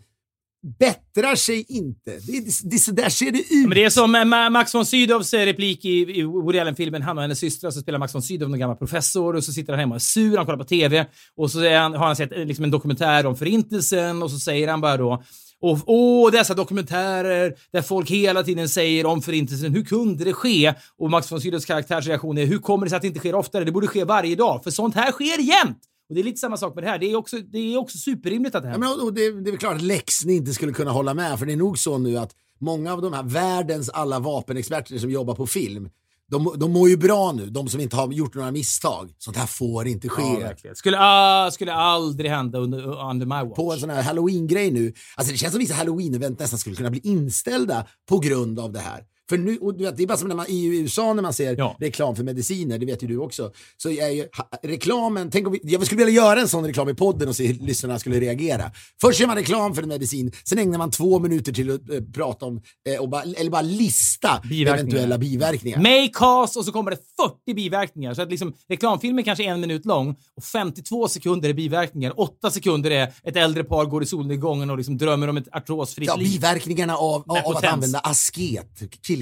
bättrar sig inte. Det, det, så där ser det ut. Men det är som eh, Ma- Max von Sydows replik i, i Woody Allen-filmen. Han och hennes systrar så spelar Max von Sydow någon gammal professor och så sitter han hemma och är sur, han kollar på TV och så han, har han sett eh, liksom en dokumentär om förintelsen och så säger han bara då och, åh, dessa dokumentärer där folk hela tiden säger om förintelsen. Hur kunde det ske? Och Max von Sydows karaktärsreaktion är hur kommer det sig att det inte sker oftare? Det borde ske varje dag, för sånt här sker jämt! Och det är lite samma sak med det här. Det är också, det är också superrimligt att det Ja, händer. men, och det, det är väl klart att Lexney inte skulle kunna hålla med, för det är nog så nu att många av de här världens alla vapenexperter som jobbar på film, de, de mår ju bra nu, de som inte har gjort några misstag. Sånt här får inte ske. Ja, verkligen. Skulle, ah, skulle aldrig hända under, under my watch. på en sån här halloween-grej nu. Alltså det känns som vissa halloween-event nästan skulle kunna bli inställda på grund av det här. För nu, och du vet, det är bara som när man, i USA när man ser Ja. reklam för mediciner, det vet ju du också. Så är ju ha, reklamen, tänk om vi, jag skulle vilja göra en sån reklam i podden och se hur lyssnarna skulle reagera. Först gör man reklam för en medicin, sen ägnar man två minuter till att eh, prata om, eh, och bara, eller bara lista Biverkningar. eventuella biverkningar. May cause och så kommer det 40 biverkningar. Så att liksom, reklamfilmen kanske är en minut lång och 52 sekunder är biverkningar. 8 sekunder är ett äldre par går i solnedgången och liksom drömmer om ett artrosfritt Ja, liv. biverkningarna av, av, av att använda asket,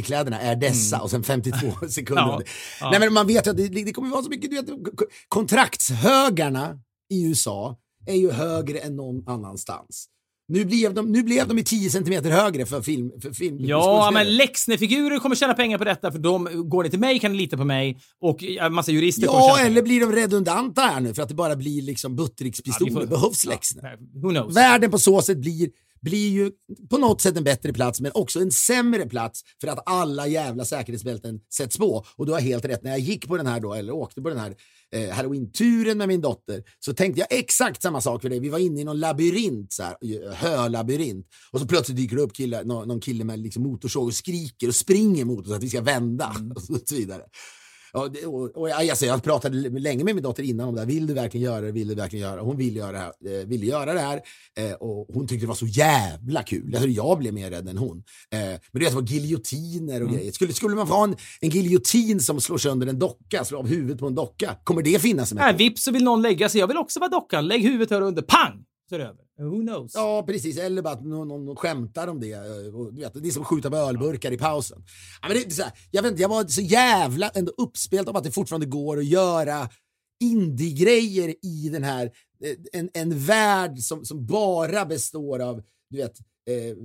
killkläderna, är dessa och sen 52 (laughs) sekunder. Mm. Ja, ja. Nej, men man vet ju att det, det kommer vara så mycket, du vet, kontraktshögarna i USA är ju högre än någon annanstans. Nu blev de, nu blev de i 10 centimeter högre för film. För film Ja, men Lexner-figurer kommer tjäna pengar på detta för de går ni till mig kan ni lita på mig och en massa jurister kommer Ja, pengar. eller blir de redundanta här nu för att det bara blir liksom Buttericks-pistoler? Ja, får- Behövs Ja, Lexner? Who knows? Världen på så sätt blir, blir ju på något sätt en bättre plats men också en sämre plats för att alla jävla säkerhetsbälten sätts på. Och du har helt rätt, när jag gick på den här då, eller åkte på den här eh, halloween-turen med min dotter så tänkte jag exakt samma sak för dig. Vi var inne i någon labyrint, så här, hölabyrint. Och så plötsligt dyker det upp kille, någon, någon kille med liksom motorsåg och skriker och springer mot oss att vi ska vända (laughs) och så vidare. Ja, det- och, och, jag- alltså, jag pratade länge med min dotter innan om det här. Vill du verkligen göra det? Vill du verkligen göra det? Hon vill göra det här. Eh, ville göra det här. Eh, och hon tyckte det var så jävla kul. Tror jag blev mer rädd än hon. Eh, men du vet, det var giljotiner och grejer. Skulle, skulle man få ha en, en giljotin som slår sönder en docka, slår av huvudet på en docka, kommer det finnas? Nej, vips så vill någon lägga sig. Jag vill också vara dockan. Lägg huvudet här under. Pang! Så är det över. Who knows? Ja, precis. Eller bara att någon, någon, någon skämtar om det. Eh, och, du vet, det är som att skjuta med ölburkar i pausen. Ja, men det, så här, jag, vet, inte, jag var så jävla ändå uppspelt av att det fortfarande går att göra indie-grejer i den här, eh, en, en värld som, som bara består av, du vet, eh,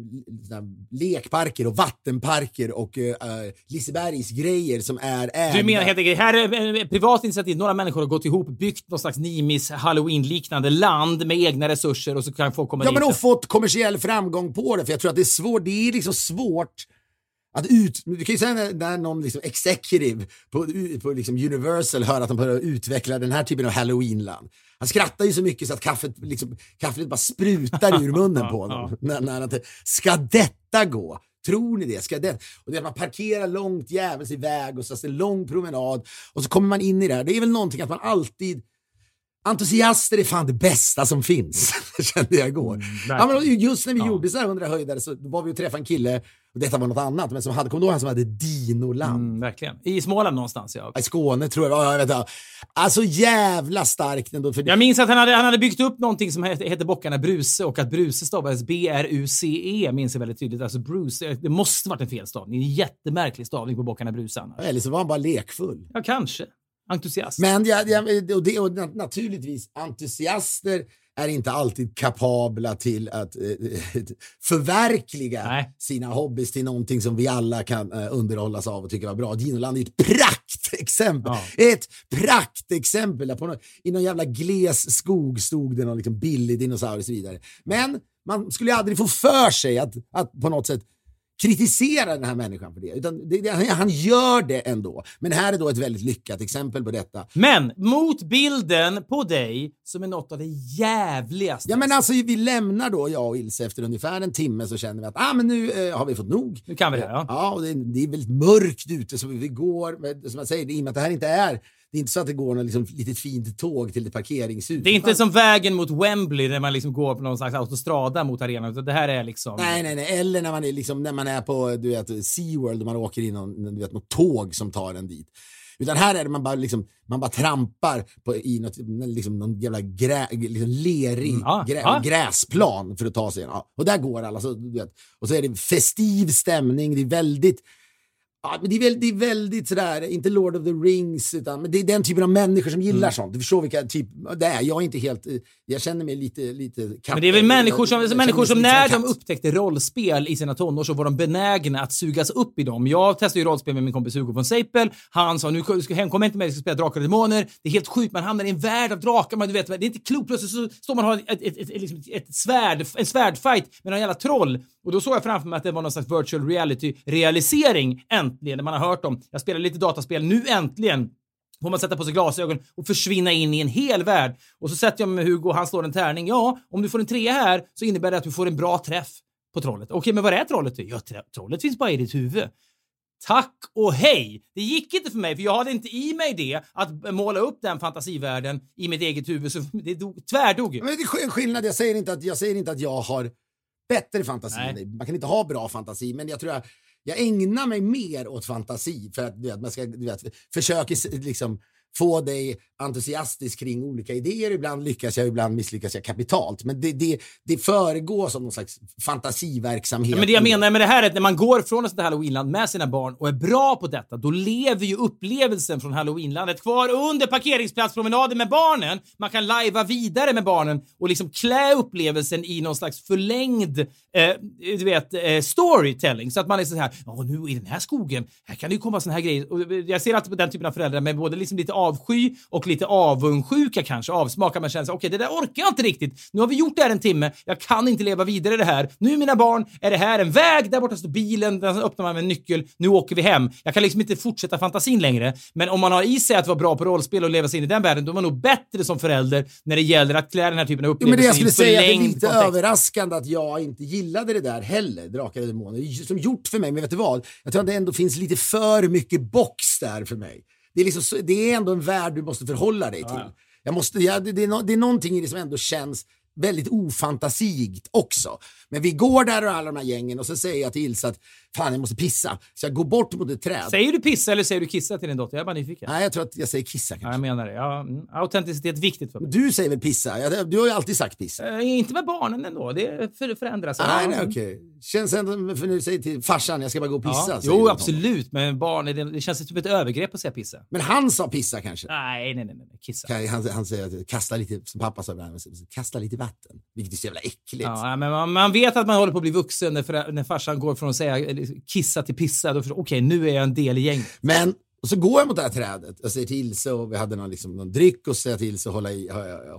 lekparker och vattenparker och eh, eh, Lisebergs grejer som är ägda. Du menar helt enkelt, här är ett privat initiativ. Några människor har gått ihop, byggt någon slags Nimis halloween-liknande land med egna resurser och så kan folk komma Ja, dit. men och fått kommersiell framgång på det. För jag tror att det är svårt, det är liksom svårt att ut... Du kan ju säga när, när någon liksom executive på, på liksom Universal hör att de börjar utveckla den här typen av halloweenland. Han skrattar ju så mycket så att kaffet, liksom, kaffet bara sprutar ur munnen på honom. (laughs) när, när han, ska detta gå? Tror ni det? Ska det? Och det är att man parkerar långt jävels i väg och så är det en lång promenad och så kommer man in i det här. Det är väl någonting att man alltid Entusiaster är fan det bästa som finns, (laughs) kände jag igår. ja, men just när vi gjorde så här 100 höjdare så var vi och träffade en kille, och detta var något annat, men som hade, kommer du ihåg han som hade Dinoland? Mm, verkligen. I Småland någonstans, ja. I Skåne tror jag, ja, jag vet inte. Alltså jävla starkt ändå. För Jag minns att han hade, han hade byggt upp någonting som hette, hette Bockarna Bruse och att Bruse stavades B-R-U-C-E minns jag väldigt tydligt. Alltså Bruce, det måste varit en felstavning. En jättemärklig stavning på Bockarna Bruse annars. Eller så var han bara lekfull. Ja, kanske. Entusiast. Men jag, jag, och det, och na- naturligtvis, entusiaster är inte alltid kapabla till att eh, förverkliga Nej. sina hobbys till någonting som vi alla kan eh, underhållas av och tycka var bra. Dinoland är ett praktexempel. Ett praktexempel. På någon, I någon jävla gles skog stod det någon liksom billig dinosaurie och så vidare. Men man skulle aldrig få för sig att, att på något sätt kritisera den här människan för det. Utan det, det, han gör det ändå. Men här är då ett väldigt lyckat exempel på detta. Men mot bilden på dig som är något av det jävligaste. Ja men alltså vi lämnar då, jag och Ilse, efter ungefär en timme så känner vi att ah, men nu eh, har vi fått nog. Nu kan vi det, ja. Ja, och det, är- det är väldigt mörkt ute så vi går, men som jag säger, i och med att det här inte är, det är inte så att det går något liksom, litet fint tåg till ett parkeringshus. Det är inte som vägen mot Wembley där man liksom går på någon slags autostrada mot arenan. Utan det här är liksom... Nej, nej, nej. Eller när man är, liksom, när man är på du vet, SeaWorld och man åker i någon, du vet, något tåg som tar en dit. Utan här är det man bara, liksom, man bara trampar på, i något, liksom, någon jävla grä, liksom lerig Mm, grä, ja. gräsplan för att ta sig in. Ja. Och där går alla. Så, du vet, och så är det festiv stämning. Det är väldigt Ja, men det, är väldigt, det är väldigt sådär, inte Lord of the Rings, utan men det är den typen av människor som Mm. gillar sånt. Du förstår vilka typ det är. Jag är inte helt, eh, jag känner mig lite, lite Men det är väl människor som, jag människor som när katt. de upptäckte rollspel i sina tonår så var de benägna att sugas upp i dem. Jag testade ju rollspel med min kompis Hugo von Seipel. Han sa nu ska du hem, kom inte med, vi ska spela Drakar och Demoner. Det är helt sjukt, man hamnar i en värld av drakar. Man, du vet, det är inte klokt. Plötsligt så står man och har ett, ett, ett, ett, liksom ett svärd, en svärdfight med någon jävla troll. Och då såg jag framför mig att det var någon slags virtual reality-realisering äntligen, När man har hört om. Jag spelar lite dataspel, nu äntligen får man sätta på sig glasögon och försvinna in i en hel värld. Och så sätter jag mig med Hugo och han slår en tärning. Ja, om du får en trea här så innebär det att du får en bra träff på trollet. Okej, men vad är trollet? Ja, trollet finns bara i ditt huvud. Tack och hej! Det gick inte för mig, för jag hade inte i mig det att måla upp den fantasivärlden i mitt eget huvud, så (laughs) det dog, tvärdog. Men det är en skillnad, jag säger inte att jag, säger inte att jag har bättre fantasi än dig. Man kan inte ha bra fantasi, men jag tror jag, jag ägnar mig mer åt fantasi för att du vet, man ska, du vet, försöker liksom få dig entusiastisk kring olika idéer. Ibland lyckas jag, ibland misslyckas jag kapitalt. Men det, det, det föregås av någon slags fantasiverksamhet. Ja, men det jag menar med det här är att när man går från ett sånt här halloweenland med sina barn och är bra på detta, då lever ju upplevelsen från halloweenlandet kvar under parkeringsplatspromenaden med barnen. Man kan lajva vidare med barnen och liksom klä upplevelsen i någon slags förlängd, eh, du vet, eh, storytelling. Så att man är så här, ja nu i den här skogen, här kan det ju komma såna här grejer. Och jag ser alltid på den typen av föräldrar med både liksom lite avsky och lite avundsjuka kanske, avsmakar. Man känner okej, okay, det där orkar jag inte riktigt. Nu har vi gjort det här en timme. Jag kan inte leva vidare i det här. Nu mina barn är det här en väg. Där borta står bilen. Den öppnar man med en nyckel. Nu åker vi hem. Jag kan liksom inte fortsätta fantasin längre. Men om man har i sig att vara bra på rollspel och leva sig in i den världen, då är man nog bättre som förälder när det gäller att klä den här typen av upplevelser ja, men det jag skulle säga det är lite kontext. överraskande att jag inte gillade det där heller, Drakar och Demoner. Som gjort för mig, men vet du vad? Jag tror att det ändå finns lite för mycket box där för mig. Det är, liksom, det är ändå en värld du måste förhålla dig till. Jag måste, ja, det, det, är no, det är någonting i det som ändå känns väldigt ofantasigt också. Men vi går där och alla de här gängen och så säger jag till Ilse att fan jag måste pissa. Så jag går bort mot ett träd. Säger du pissa eller säger du kissa till din dotter? Jag är bara nyfiken. Nej, jag tror att jag säger kissa kanske. Ja, jag menar det. Ja, mm. autenticitet är viktigt för mig. Du säger väl pissa? Du har ju alltid sagt pissa. Äh, inte med barnen ändå. Det för, förändras. Nej, nej, okej. Okay. Känns ändå, för nu säger till farsan, jag ska bara gå och pissa. Ja. Jo, absolut. Men barn, det, det känns som ett övergrepp att säga pissa. Men han sa pissa kanske? Nej, nej, nej. nej. Kissa. Han, han säger att kasta lite, som pappa sa ibland, kasta lite vatten. Vilket är så jävla äckligt. Ja, men man, man vet att man håller på att bli vuxen när, när farsan går från att säga kissa till pissa. Då förstår okej, okay, nu är jag en del i gänget. Men och så går jag mot det här trädet och säger till sig och vi hade någon, liksom, någon dryck och säger till sig och hålla i,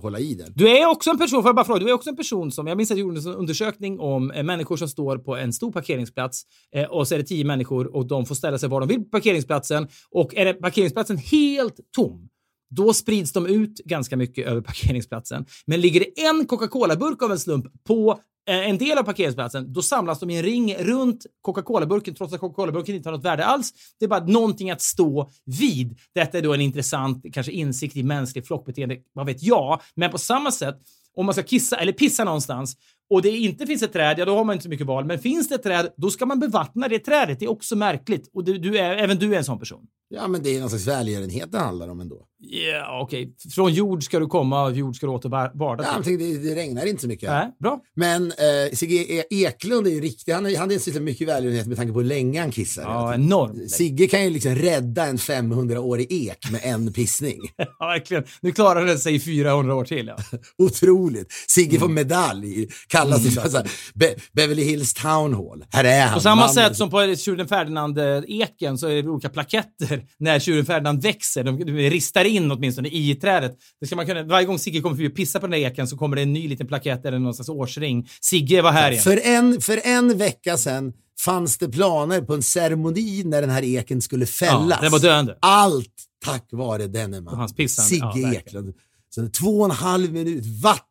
hålla i den. Du är också en person, får jag bara fråga, du är också en person som, jag minns att jag gjorde en undersökning om eh, människor som står på en stor parkeringsplats eh, och så är det tio människor och de får ställa sig var de vill på parkeringsplatsen och är det parkeringsplatsen helt tom då sprids de ut ganska mycket över parkeringsplatsen. Men ligger det en Coca-Cola-burk av en slump på Eh, en del av parkeringsplatsen, då samlas de i en ring runt Coca-Cola-burken trots att Coca-Cola-burken inte har något värde alls. Det är bara någonting att stå vid. Detta är då en intressant kanske insikt i mänskligt flockbeteende, vad vet jag. Men på samma sätt, om man ska kissa eller pissa någonstans och det inte finns ett träd, ja då har man inte så mycket val. Men finns det ett träd, då ska man bevattna det trädet. Det är också märkligt. Och du, du är, även du är en sån person. Ja, men det är någon slags välgörenhet det handlar om ändå. Ja, yeah, okej. Okay. Från jord ska du komma och jord ska du åter varda ja, det, det regnar inte så mycket. Nej, bra. Men eh, Sigge Eklund är ju riktig. Han, han är så mycket välgörenhet med tanke på hur länge han kissar. Ja, enormt. Sigge kan ju liksom rädda en 500-årig ek med en pissning. (laughs) ja, verkligen. Nu klarar den sig i 400 år till. Ja. (laughs) Otroligt. Sigge mm. får medalj. Kallas mm. för så här, Be Beverly Hills Town Hall. Här är han. På samma mannen. sätt som på tjuren Ferdinand-eken så är det olika plaketter när tjuren Ferdinand växer. De, de ristar in åtminstone i trädet. Det ska man kunna, varje gång Sigge kommer förbi och pissar på den där eken så kommer det en ny liten plakett eller någon slags årsring. Sigge var här igen. För en, för en vecka sedan fanns det planer på en ceremoni när den här eken skulle fällas. Ja, den var döende. Allt tack vare denne man. Sigge ja, Eklund. Så två och en halv minut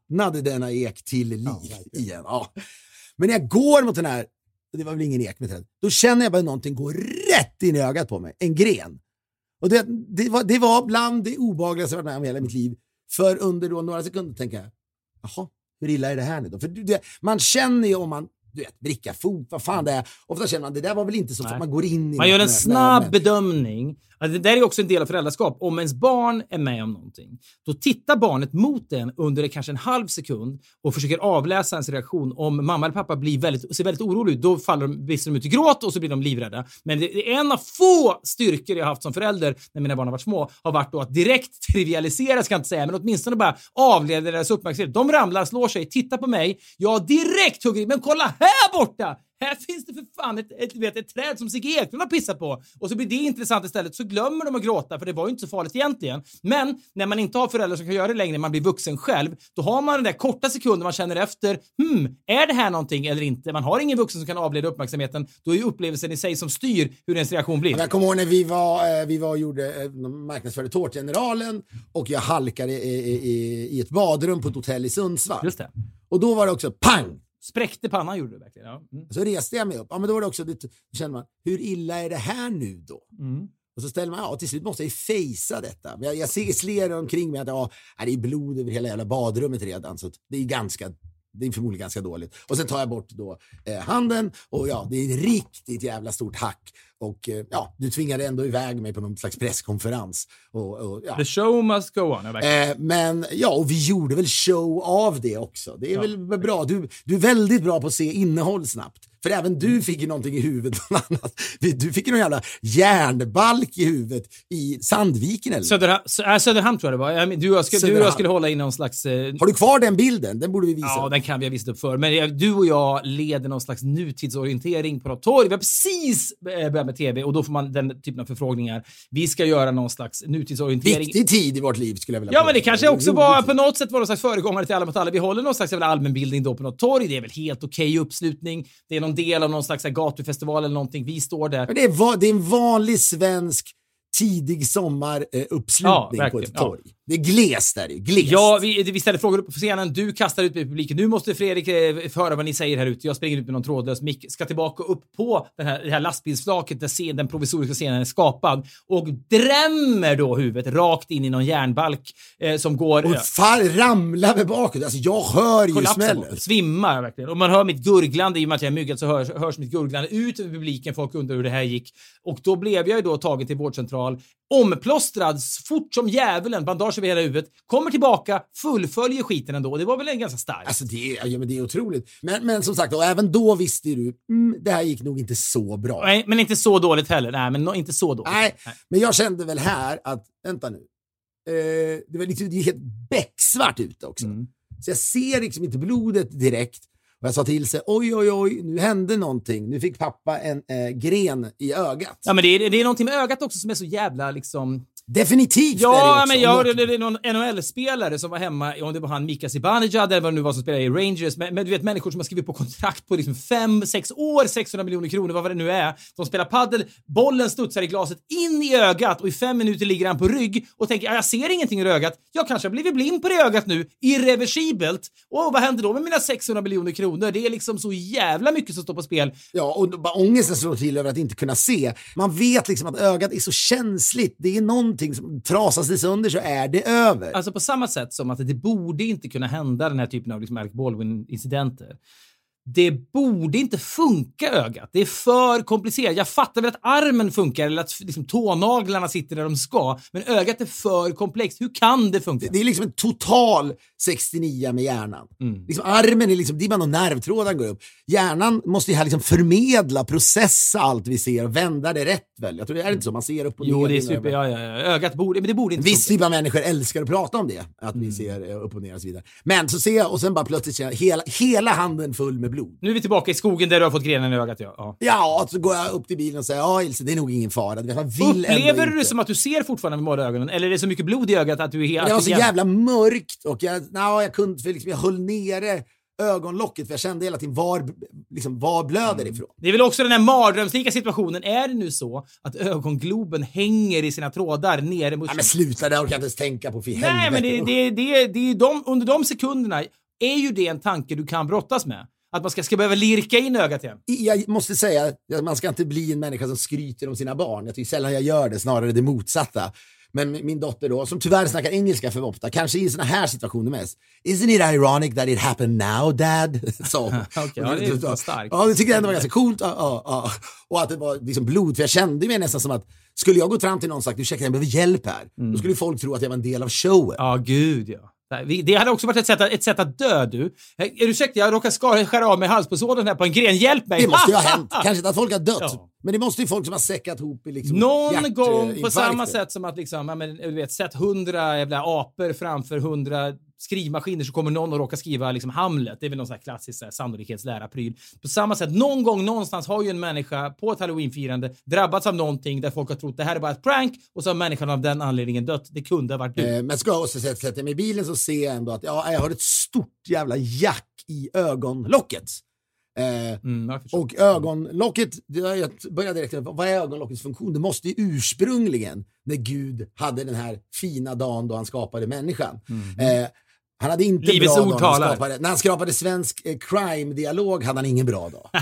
vattnade denna ek till liv ja, igen. Ja. Men när jag går mot den här, det var väl ingen ek med träd, då känner jag bara någonting gå rätt in i ögat på mig. En gren. Och det, det, var, det var bland det obehagligaste jag varit med om hela mitt liv. För under några sekunder tänker jag, jaha, hur illa är det här nu då? För det, man känner ju om man du vet, bricka fot, vad fan det är. Ofta känner man det där var väl inte så, för man går in i Man gör en snabb med. bedömning Alltså, det där är också en del av föräldraskap. Om ens barn är med om någonting, då tittar barnet mot den under kanske en halv sekund och försöker avläsa ens reaktion. Om mamma eller pappa blir väldigt, ser väldigt orolig ut, då faller de, brister de ut i gråt och så blir de livrädda. Men det är en av få styrkor jag haft som förälder när mina barn har varit små, har varit då att direkt (laughs) trivialisera, ska jag inte säga, men åtminstone bara avleda deras uppmärksamhet. De ramlar, slår sig, tittar på mig. Jag direkt hugger i, men kolla här borta! Här finns det för fan ett, ett, vet, ett träd som Sigge Eklund har pissat på. Och så blir det intressant istället. Så glömmer de att gråta, för det var ju inte så farligt egentligen. Men när man inte har föräldrar som kan göra det längre, man blir vuxen själv, då har man den där korta sekunden man känner efter, hmm, är det här någonting eller inte? Man har ingen vuxen som kan avleda uppmärksamheten. Då är ju upplevelsen i sig som styr hur ens reaktion blir. Jag kommer ihåg när vi var, eh, vi var och gjorde, eh, marknadsförde Tårtgeneralen och jag halkade i, i, i ett badrum på ett hotell i Sundsvall. Just det. Och då var det också pang! Spräckte pannan gjorde du verkligen. Ja. Mm. Så reste jag mig upp. Ja, men då var det också, då kände man, hur illa är det här nu då? Mm. Och så ställer man, ja till slut måste jag ju fejsa detta. Jag, jag ser sler omkring mig att ja, det är blod över hela jävla badrummet redan. Så det är ganska det är förmodligen ganska dåligt. Och sen tar jag bort då eh, handen och ja, det är ett riktigt jävla stort hack. Och eh, ja, du tvingade ändå iväg mig på någon slags presskonferens. Och, och, ja. The show must go on. Ja. Eh, men ja, och vi gjorde väl show av det också. Det är väl bra. Du, du är väldigt bra på att se innehåll snabbt. För även du fick ju någonting i huvudet. (laughs) annat. Du fick ju någon jävla järnbalk i huvudet i Sandviken eller? Söderhamn, äh, Söderhamn tror jag det var. Jag men, Du och jag skulle, du och jag skulle hålla i någon slags... Eh, Har du kvar den bilden? Den borde vi visa. Ja, den kan vi ha visat upp för. Men eh, du och jag leder någon slags nutidsorientering på något torg. Vi har precis eh, börjat med TV och då får man den typen av förfrågningar. Vi ska göra någon slags nutidsorientering. Viktig tid i vårt liv skulle jag vilja Ja, men det kanske också var på något sätt var någon slags föregångare till Alla mot alla. Vi håller någon slags allmänbildning då på något torg. Det är väl helt okej uppslutning. Det är någon del av någon slags gatufestival eller någonting. Vi står där. Det, är, det är en vanlig svensk tidig sommaruppslutning uppslutning Ja, på ett ja. Det är glest där. Det är glest. Ja, vi, vi ställer frågor upp på scenen. Du kastar ut i publiken. Nu måste Fredrik eh, höra vad ni säger här ute. Jag springer ut med någon trådlös mick. Ska tillbaka upp på den här, det här lastbilsflaket där scen, den provisoriska scenen är skapad och drämmer då huvudet rakt in i någon järnbalk eh, som går... Och eh, far, ramlar med bakåt. Alltså jag hör ju smällen. Svimmar verkligen. Och man hör mitt gurglande, i och med att jag är myggad så hörs, hörs mitt gurglande ut över publiken. Folk undrar hur det här gick. Och då blev jag ju då tagen till vårdcentral, omplåstrad fort som djävulen, bandage över hela huvudet, kommer tillbaka, fullföljer skiten ändå. Det var väl en ganska starkt. Alltså det är, ja, men det är otroligt. Men, men som sagt, och även då visste du, mm, det här gick nog inte så bra. Nej, men inte så dåligt heller. Nej, men inte så dåligt. Nej, men jag kände väl här att, vänta nu. Eh, det var liksom, det är helt becksvart ute också. Mm. Så jag ser liksom inte blodet direkt. Och jag sa till sig, oj, oj, oj, nu hände någonting. Nu fick pappa en eh, gren i ögat. Ja, men det är, det är någonting med ögat också som är så jävla liksom... Definitivt är det Ja, men jag hörde det är någon NHL-spelare som var hemma, om det var han Mika Zibanejad eller vad det nu var som spelade i Rangers, men, men du vet människor som har skrivit på kontrakt på liksom fem, sex år, 600 miljoner kronor, vad det nu är. De spelar paddel, bollen studsar i glaset in i ögat och i fem minuter ligger han på rygg och tänker, "Ja, jag ser ingenting ur ögat. Jag kanske har blivit blind på det ögat nu, irreversibelt. Och vad händer då med mina 600 miljoner kronor? Det är liksom så jävla mycket som står på spel. Ja, och bara ångesten slår till över att inte kunna se. Man vet liksom att ögat är så känsligt. Det är någonting som trasas det sönder så är det över. Alltså på samma sätt som att det borde inte kunna hända den här typen av liksom Alec Baldwin-incidenter. Det borde inte funka ögat. Det är för komplicerat. Jag fattar väl att armen funkar eller att liksom, tånaglarna sitter där de ska, men ögat är för komplext. Hur kan det funka? Det är liksom en total 69 med hjärnan. Mm. Liksom armen är liksom, det är bara någon nervtråden går upp. Hjärnan måste ju här liksom förmedla, processa allt vi ser och vända det rätt väl? Jag tror det är inte så, man ser upp och Jo, ner. det är super. Ja, ja, ja. Ögat borde, men det borde inte viss typ av människor älskar att prata om det, att Mm. vi ser eh, upp och ner och så vidare. Men så ser jag och sen bara plötsligt ser jag hela, hela handen full med blod. Nu är vi tillbaka i skogen där du har fått grenen i ögat. Ja. Ja. Ja, så går jag upp till bilen och säger ja Ilse, det är nog ingen fara. Man vill Upplever du det som att du ser fortfarande med båda ögonen? Eller är det så mycket blod i ögat att du är helt... Det var så jävla mörkt och jag, na, jag kunde för liksom, jag höll nere ögonlocket för jag kände hela tiden var, liksom, var blöder Mm. ifrån. Det är väl också den här mardrömslika situationen. Är det nu så att ögongloben hänger i sina trådar nere mot... Ja, men sluta, det orkar jag inte ens tänka på för Nej, men det, helvete. det, det, det är de, under de sekunderna är ju det en tanke du kan brottas med. Att man ska, ska behöva lirka in ögat igen. Jag måste säga, man ska inte bli en människa som skryter om sina barn. Jag tycker sällan jag gör det, snarare det motsatta. Men min dotter då, som tyvärr snackar engelska för ofta, kanske i såna här situationer mest. Isn't it ironic that it happened now, dad? (laughs) Så. (laughs) Okej, ja, det är starkt. Ja, det tycker jag ändå var ganska coolt. Ja, ja, ja. Och att det var liksom blod, för jag kände mig nästan som att skulle jag gå fram till någon och sagt ursäkta jag behöver hjälp här, då skulle folk tro att jag var en del av showen. Ja, gud ja. Det hade också varit ett sätt att, ett sätt att dö du. Eh, ursäkta, jag råkar skara, skära av mig halspulsådern här på en gren. Hjälp mig! Det måste ju ha hänt. Kanske inte att folk har dött, Ja. men det måste ju folk som har säckat ihop i liksom Någon gång på infarkter. samma sätt som att liksom, ja, men, du vet, sett hundra jävla apor framför hundra skrivmaskiner så kommer någon att råka skriva liksom Hamlet. Det är väl någon sån här klassisk så här, sannolikhetslära-pryl. På samma sätt, någon gång någonstans har ju en människa på ett halloweenfirande drabbats av någonting där folk har trott det här är bara ett prank och så har människan av den anledningen dött. Det kunde ha varit du. Eh, men ska jag också sätta sätta mig i bilen så ser jag ändå att ja, jag har ett stort jävla jack i ögonlocket. Eh, Mm, och ögonlocket, jag börjar direkt, vad är ögonlockets funktion? Det måste ju ursprungligen, när Gud hade den här fina dagen då han skapade människan. Eh, han hade inte. Livets bra ord talar. skapade, när han skapade svensk eh, crime-dialog hade han ingen bra dag. (laughs)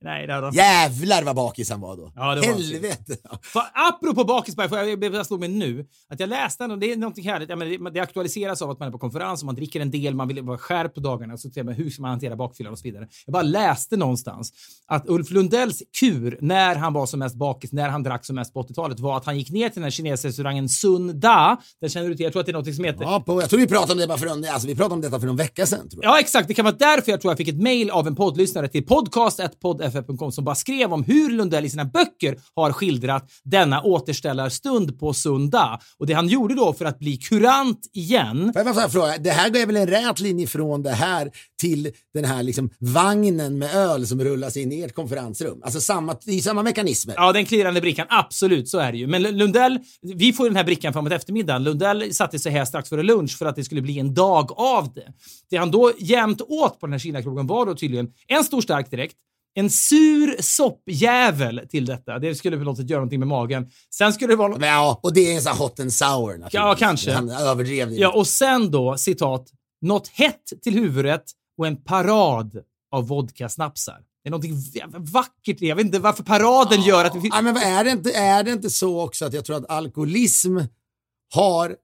Nej, det hade han Jävlar vad bakis han var då. Ja, det var. Helvete. För, apropå bakisberg, får jag, jag slog mig nu, att jag läste ändå, det är någonting härligt, ja, men det, det aktualiseras av att man är på konferens och man dricker en del, man vill vara skärpt på dagarna, så till hur ska man hantera bakfyllan och så vidare. Jag bara läste någonstans att Ulf Lundells kur när han var som mest bakis, när han drack som mest på 80-talet, var att han gick ner till den här kinesrestaurangen Sun Da. Den känner du till? Jag tror att det är något som heter Ja, på, jag tror vi pratade om det bara för en, alltså, vi pratade om detta för någon vecka sedan. Tror jag. Ja, exakt. Det kan vara därför jag tror jag fick ett mail av en poddlyssnare till podcast.poddff.com som bara skrev om hur Lundell i sina böcker har skildrat denna återställarstund på Sunda. Och det han gjorde då för att bli kurant igen Får jag bara fråga, det här går väl en rät linje från det här till den här liksom vagnen med öl som rullas in i ert konferensrum? Alltså samma, det är samma mekanismer. Ja, den klirrande brickan. Absolut, så är det ju. Men Lundell, vi får den här brickan framåt eftermiddagen. Lundell satte sig här strax före lunch för att det skulle bli en dag av det. Det han då jämt åt på den här Kinakrogen var då tydligen en stor stark direkt, en sur soppjävel till detta. Det skulle på något sätt göra någonting med magen. Sen skulle det vara... Men ja, och det är en sån här hot and sour. Ja, kanske. Han överdrev det. Ja, och sen då, citat, något hett till huvudet och en parad av vodkasnapsar. Det är någonting vackert det. Jag vet inte varför paraden gör att vi... Ja, men är, det inte, är det inte så också att jag tror att alkoholism har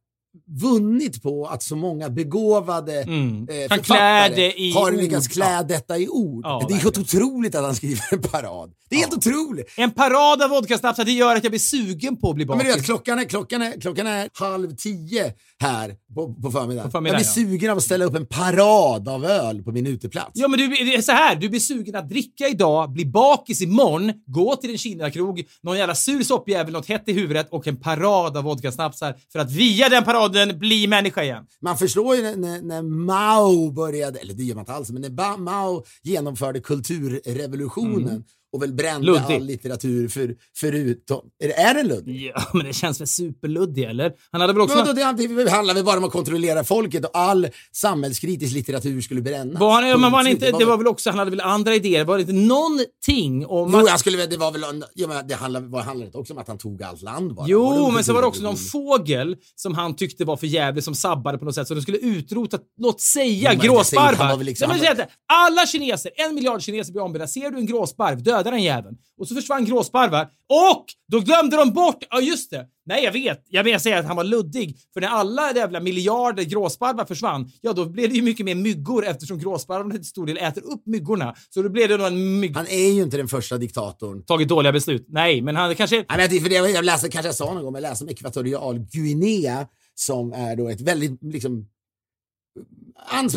vunnit på att så många begåvade Mm. eh, författare i har ord. lyckats klä detta i ord. Ja, det är helt otroligt att han skriver en parad. Det är helt otroligt. En parad av vodkasnapsar, det gör att jag blir sugen på att bli Ja, men vet, bakis. klockan, är, klockan, är, klockan är halv tio här på, på förmiddagen. På förmiddagen, jag blir sugen av att ställa upp en parad av öl på min uteplats. Ja, men du, det är så här. Du blir sugen att dricka idag, bli bakis imorgon, gå till en Kina-krog, någon jävla sur soppjävel, något hett i huvudet och en parad av vodkasnapsar för att via den paraden bli människa igen. Man förstår ju när, när, när Mao började, eller det gör man inte alls, men när ba, Mao genomförde kulturrevolutionen och väl brände. Luddig. all litteratur för, förutom... Är, det, är den luddig? Ja, (laughs) men det känns väl superluddig, eller? Han hade väl också... Men vadå, det, det handlar väl bara om att kontrollera folket och all samhällskritisk litteratur skulle brännas. Var han, ja, men var han inte, det var väl också, han hade väl andra idéer? Var det inte någonting om Jo, att... han skulle, det var väl... Ja, men det handlade, var, handlade inte också om att han tog allt land bara? Var Jo, det men så var det också någon fågel som han tyckte var för jävlig som sabbade på något sätt så de skulle utrota, låt säga, gråsparvar. var liksom- Nej, men alla kineser, en miljard kineser blir ombedda. Ser du en gråsparv, döda den jäveln. Och så försvann gråsparvar. Och då glömde de bort, ja just det. Nej, jag vet. Jag vill säga att han var luddig. För när alla jävla miljarder gråsparvar försvann, ja då blev det ju mycket mer myggor eftersom gråsparvarna till stor del äter upp myggorna. Så då blev det nog en mygg... Han är ju inte den första diktatorn. Tagit dåliga beslut. Nej, men han kanske... Nej, men för det, jag läste, kanske jag sa någon gång, men jag läste om Ekvatorial Guinea som är då ett väldigt, liksom,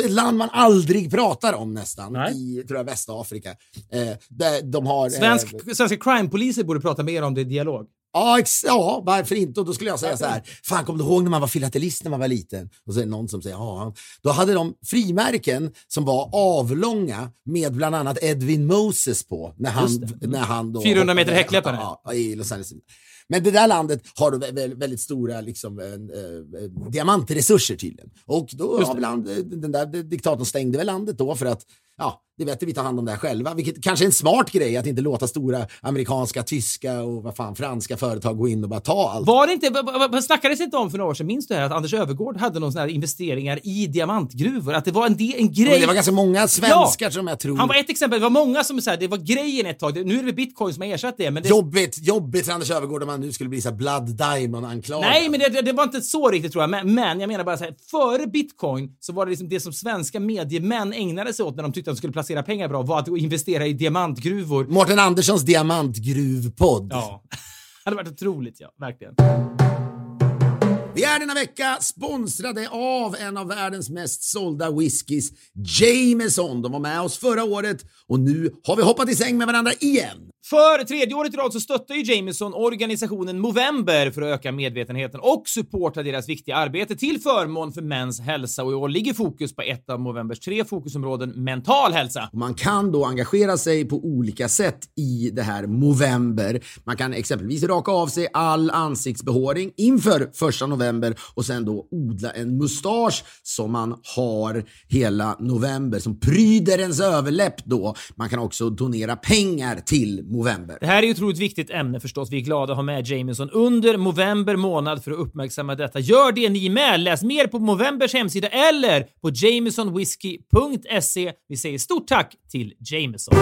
ett land man aldrig pratar om nästan Nej. i tror jag, Västafrika. Eh, där de har... Svensk, Eh, svenska crime-poliser borde prata mer om det i dialog. ja, ex, ja, varför inte? Och då skulle jag säga så här, fan kommer du ihåg när man var filatelist när man var liten? Och så är det någon som säger, ja. Då hade de frimärken som var avlånga med bland annat Edwin Moses på. När han, när han då... 400 meter häckläppare. Ja, i Los Angeles. Men det där landet har väldigt stora liksom, eh, eh, diamantresurser tydligen. Och då har väl eh, den där diktatorn stängde väl landet då för att ja, det vet vi tar hand om det här själva. Vilket kanske är en smart grej att inte låta stora amerikanska, tyska och vad fan franska företag gå in och bara ta allt. Var det inte, snackades inte om för några år sedan, minns du här att Anders Övergård hade någon sån här investeringar i diamantgruvor? Att det var en, del, en grej. Men det var ganska många svenskar som jag tror... Han var ett exempel, det var många som sa det var grejen ett tag. Nu är det bitcoin som har ersatt det. Men det Jobbigt, jobbigt för Anders Öfvergård om han nu skulle bli så här Blood Diamond-anklagad. Nej, men det, det, det var inte så riktigt tror jag. Men, men jag menar bara så här, före bitcoin så var det liksom det som svenska mediemän ägnade sig åt när de tyckte att de skulle placera pengar bra var att investera i diamantgruvor. Mårten Anderssons diamantgruvpodd. Ja. (laughs) Det hade varit otroligt, ja. Verkligen. Vi är denna vecka sponsrade av en av världens mest sålda whiskys, Jameson. De var med oss förra året och nu har vi hoppat i säng med varandra igen. För tredje året i rad så stöttar ju Jameson organisationen Movember för att öka medvetenheten och supporta deras viktiga arbete till förmån för mäns hälsa och i år ligger fokus på ett av Movembers tre fokusområden, mental hälsa. Man kan då engagera sig på olika sätt i det här Movember. Man kan exempelvis raka av sig all ansiktsbehåring inför första november och sen då odla en mustasch som man har hela november som pryder ens överläpp då. Man kan också donera pengar till Movember. Det här är ju ett otroligt viktigt ämne förstås. Vi är glada att ha med Jamison under november månad för att uppmärksamma detta. Gör det ni med! Läs mer på Movembers hemsida eller på jamesonwhiskey.se. Vi säger stort tack till Jameson.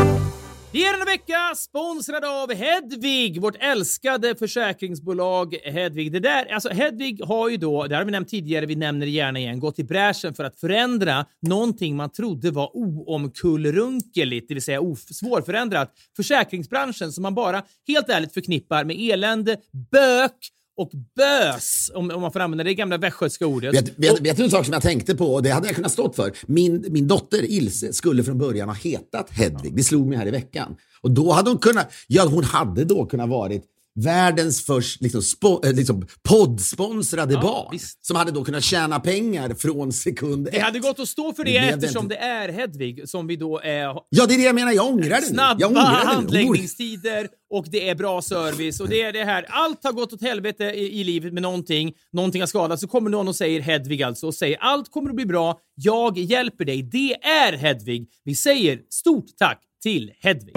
Vi är denna vecka sponsrade av Hedvig, vårt älskade försäkringsbolag Hedvig. Det där, alltså Hedvig har ju då, det har vi nämnt tidigare, vi nämner det gärna igen, gått i bräschen för att förändra någonting man trodde var oomkullrunkeligt, det vill säga svårförändrat. Försäkringsbranschen som man bara helt ärligt förknippar med elände, bök och bös, om, om man får använda det gamla västgötska ordet. Vet, vet, vet du en sak som jag tänkte på och det hade jag kunnat stått för? Min, min dotter Ilse skulle från början ha hetat Hedvig. Det slog mig här i veckan. Och då hade hon kunnat, ja hon hade då kunnat varit världens först liksom, spo, eh, liksom, poddsponsrade barn. visst. Som hade då kunnat tjäna pengar från sekund Det ett. hade gått att stå för det, Det det eftersom inte. det är Hedvig som vi då är Ja, det är det jag menar. Jag ångrar det. Snabba Jag ångrar det nu. handläggningstider och det är bra service och det är det här. Allt har gått åt helvete i, i livet med någonting. Någonting har skadats. Så kommer någon och säger Hedvig alltså och säger allt kommer att bli bra. Jag hjälper dig. Det är Hedvig. Vi säger stort tack till Hedvig.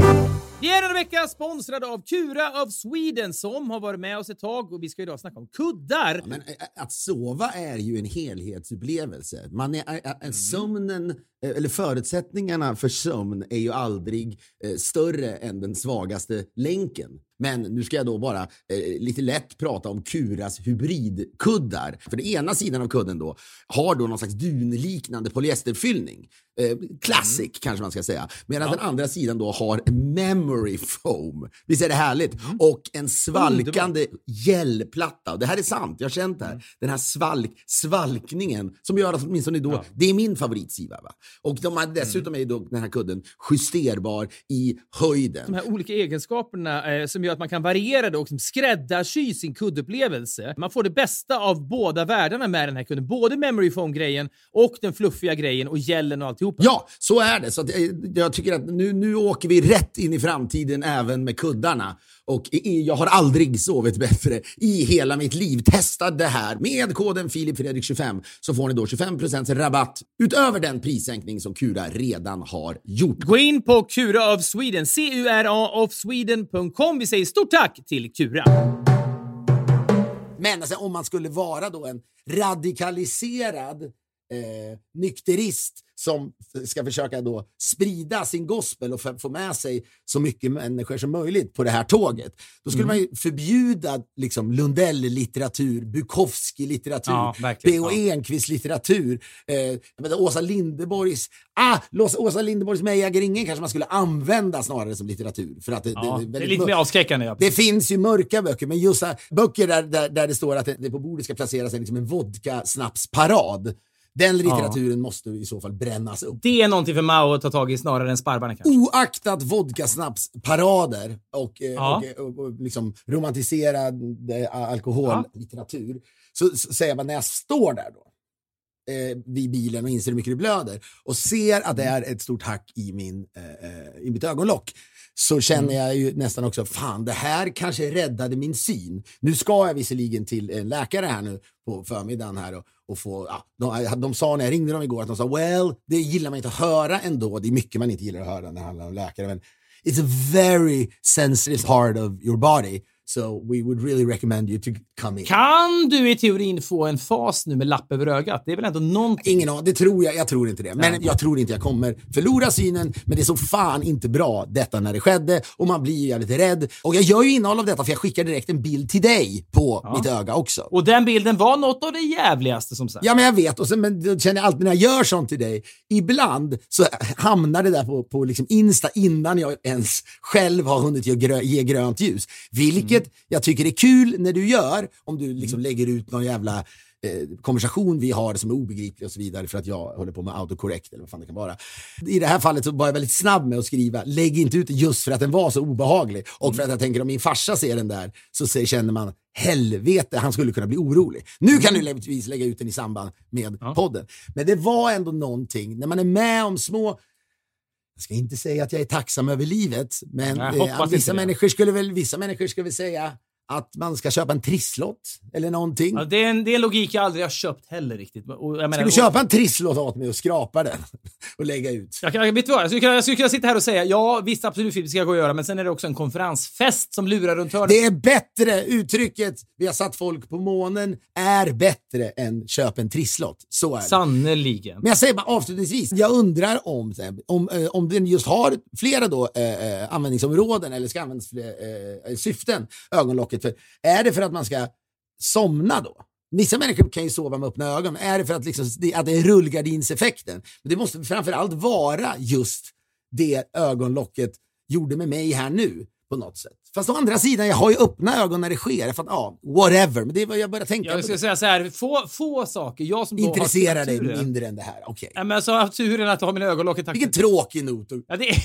Vi är denna vecka sponsrade av Kura of Sweden som har varit med oss ett tag och vi ska idag snacka om kuddar. Men ä- ä- att sova är ju en helhetsupplevelse. Man är, Mm. Sömnen, eller förutsättningarna för sömn är ju aldrig större än den svagaste länken. Men nu ska jag då bara eh, lite lätt prata om Kuras hybridkuddar. För den ena sidan av kudden då har då någon slags dunliknande polyesterfyllning. Eh, classic Mm. kanske man ska säga. Medan den andra sidan då har memory foam. Visst är det härligt? Och en svalkande gälplatta. Och det här är sant, jag har känt det här. Den här svalk, svalkningen som gör att åtminstone då, det är min favoritsida. Va? Och de har, dessutom är då den här kudden justerbar i höjden. de här olika egenskaperna eh, som gör att man kan variera det och liksom skräddarsy sin kuddupplevelse. Man får det bästa av båda världarna med den här kudden. Både memory foam-grejen och den fluffiga grejen och gällen och alltihopa. Ja, så är det. Så att, eh, jag tycker att nu, nu åker vi rätt in i framtiden även med kuddarna. Och jag har aldrig sovit bättre i hela mitt liv. Testa det här. Med koden FilipFredrik25 så får ni då 25% rabatt utöver den prissänkning som Kura redan har gjort. Gå in på Kura of Sweden, C-U-R-A of Sweden.com. Vi säger stort tack till Kura. Men alltså, om man skulle vara då en radikaliserad eh, nykterist som ska försöka då sprida sin gospel och få med sig så mycket människor som möjligt på det här tåget. Då skulle man ju förbjuda liksom, Lundell-litteratur, Bukowski-litteratur, Ja. B.O. Enquist-litteratur, eh, Åsa Linderborgs ah, Åsa, Linderborgs Mejageringen kanske man skulle använda snarare som litteratur. För att det, Ja, det, det är väldigt lite mer avskräckande. Ja. Det finns ju mörka böcker, men just här, böcker där, där, där det står att det, det på bordet ska placeras en, liksom en vodka-snapsparad. Den litteraturen måste i så fall brännas upp. Det är någonting för Mao att ta tag i snarare än sparvarna kanske. Oaktat vodka-snapsparader och, eh, Ja. och, och, och liksom romantiserad eh, alkohollitteratur så, så säger man när jag står där då eh, vid bilen och inser hur mycket det blöder och ser att det är ett stort hack i, min, eh, eh, i mitt ögonlock så känner jag ju nästan också, fan det här kanske räddade min syn. Nu ska jag visserligen till en läkare här nu på förmiddagen här och, och få, ja, de, de sa när jag ringde dem igår att de sa, well, det gillar man inte att höra ändå. Det är mycket man inte gillar att höra när det handlar om läkare, men it's a very sensitive part of your body. So we would really recommend you to come in. Kan du i teorin få en fas nu med lapp över ögat? Det är väl ändå någonting? Ingen aning, det tror jag. Jag tror inte det. Men jag tror inte jag kommer förlora synen. Men det är så fan inte bra detta när det skedde och man blir ju jävligt rädd. Och jag gör ju innehåll av detta för jag skickar direkt en bild till dig på mitt öga också. Och den bilden var något av det jävligaste som sagt. Ja, men jag vet. Och sen, men då känner jag alltid när jag gör sånt till dig, ibland så hamnar det där på, på liksom Insta innan jag ens själv har hunnit ge, grö, ge grönt ljus. Vilket Vilket jag tycker är kul när du gör, om du liksom lägger ut någon jävla eh, konversation vi har som är obegriplig och så vidare för att jag håller på med autocorrect eller vad fan det kan vara. I det här fallet så var jag väldigt snabb med att skriva, lägg inte ut det just för att den var så obehaglig och för att jag tänker om min farsa ser den där så ser, känner man helvete, han skulle kunna bli orolig. Nu kan du lättvis lägga ut den i samband med Ja. podden. Men det var ändå någonting, när man är med om små jag ska inte säga att jag är tacksam över livet, men Nej, eh, vissa, människor skulle väl, vissa människor skulle väl säga att man ska köpa en trisslott eller någonting. Ja, det, är en, det är en logik jag aldrig har köpt heller riktigt. Och, jag menar, Ska du köpa en trisslott åt mig och skrapa den (laughs) och lägga ut? Jag, kan- vet vad? Jag skulle, kunna, jag skulle kunna sitta här och säga ja, visst absolut Filip, ska jag gå och göra, men sen är det också en konferensfest som lurar runt hörnet. Det är bättre, uttrycket vi har satt folk på månen är bättre än köp en trisslott. Så är det. Sannerligen. Men jag säger bara avslutningsvis, jag undrar om, om, eh, om den just har flera då, eh, eh, användningsområden eller ska användas för eh, eh, syften, ögonlocket. För, är det för att man ska somna då? Vissa människor kan ju sova med öppna ögon. Är det för att, liksom, det- att det är rullgardinseffekten? Men det måste framförallt vara just det ögonlocket gjorde med mig här nu på något sätt. Fast å andra sidan, jag har ju öppna ögon när det sker. För att, ja, whatever. Men det är vad jag börjar tänka Jag på. ska säga så här, få, få saker. Jag som Intresserar har dig mindre än det här. Okej. Ja, men alltså, jag har haft turen att ha mina ögonlock Vilken tråkig not. Ja, det, är,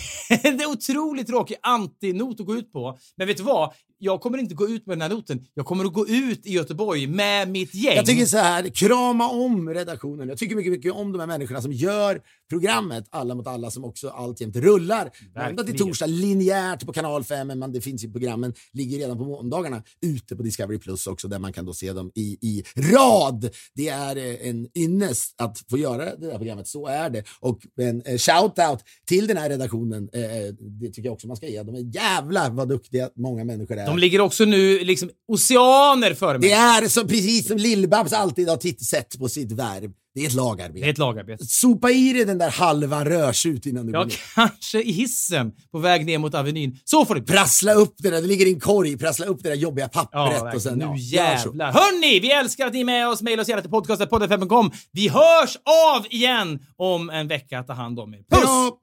(laughs) det är otroligt tråkig antinot att gå ut på. Men vet du vad? Jag kommer inte gå ut med den här noten. Jag kommer att gå ut i Göteborg med mitt gäng. Jag tycker så här, krama om redaktionen. Jag tycker mycket, mycket om de här människorna som gör programmet Alla mot alla som också alltjämt rullar. Måndag till torsdag linjärt på kanal 5, men det finns ju programmen, ligger redan på måndagarna ute på Discovery Plus också där man kan då se dem i, i rad. Det är eh, en ynnest att få göra det här programmet, så är det. Och en eh, shout-out till den här redaktionen, eh, det tycker jag också man ska ge. De är jävlar vad duktiga många människor är. De ligger också nu liksom oceaner före mig. Det är så, precis som Lill-Babs alltid har sett på sitt värv. Det är ett lagarbete. Det är ett lagarbete. Sopa i dig den där halvan rörsut innan du går Ja, ner. kanske i hissen på väg ner mot Avenyn. Så får bli. Prassla upp det där, det ligger i en korg, prassla upp det där jobbiga pappret Ja, och sen... nu ja, jävlar. Hörni, vi älskar att ni är med oss. Maila oss gärna till podcastet.podden.com. Vi hörs av igen om en vecka. Ta hand om er. Puss! Då!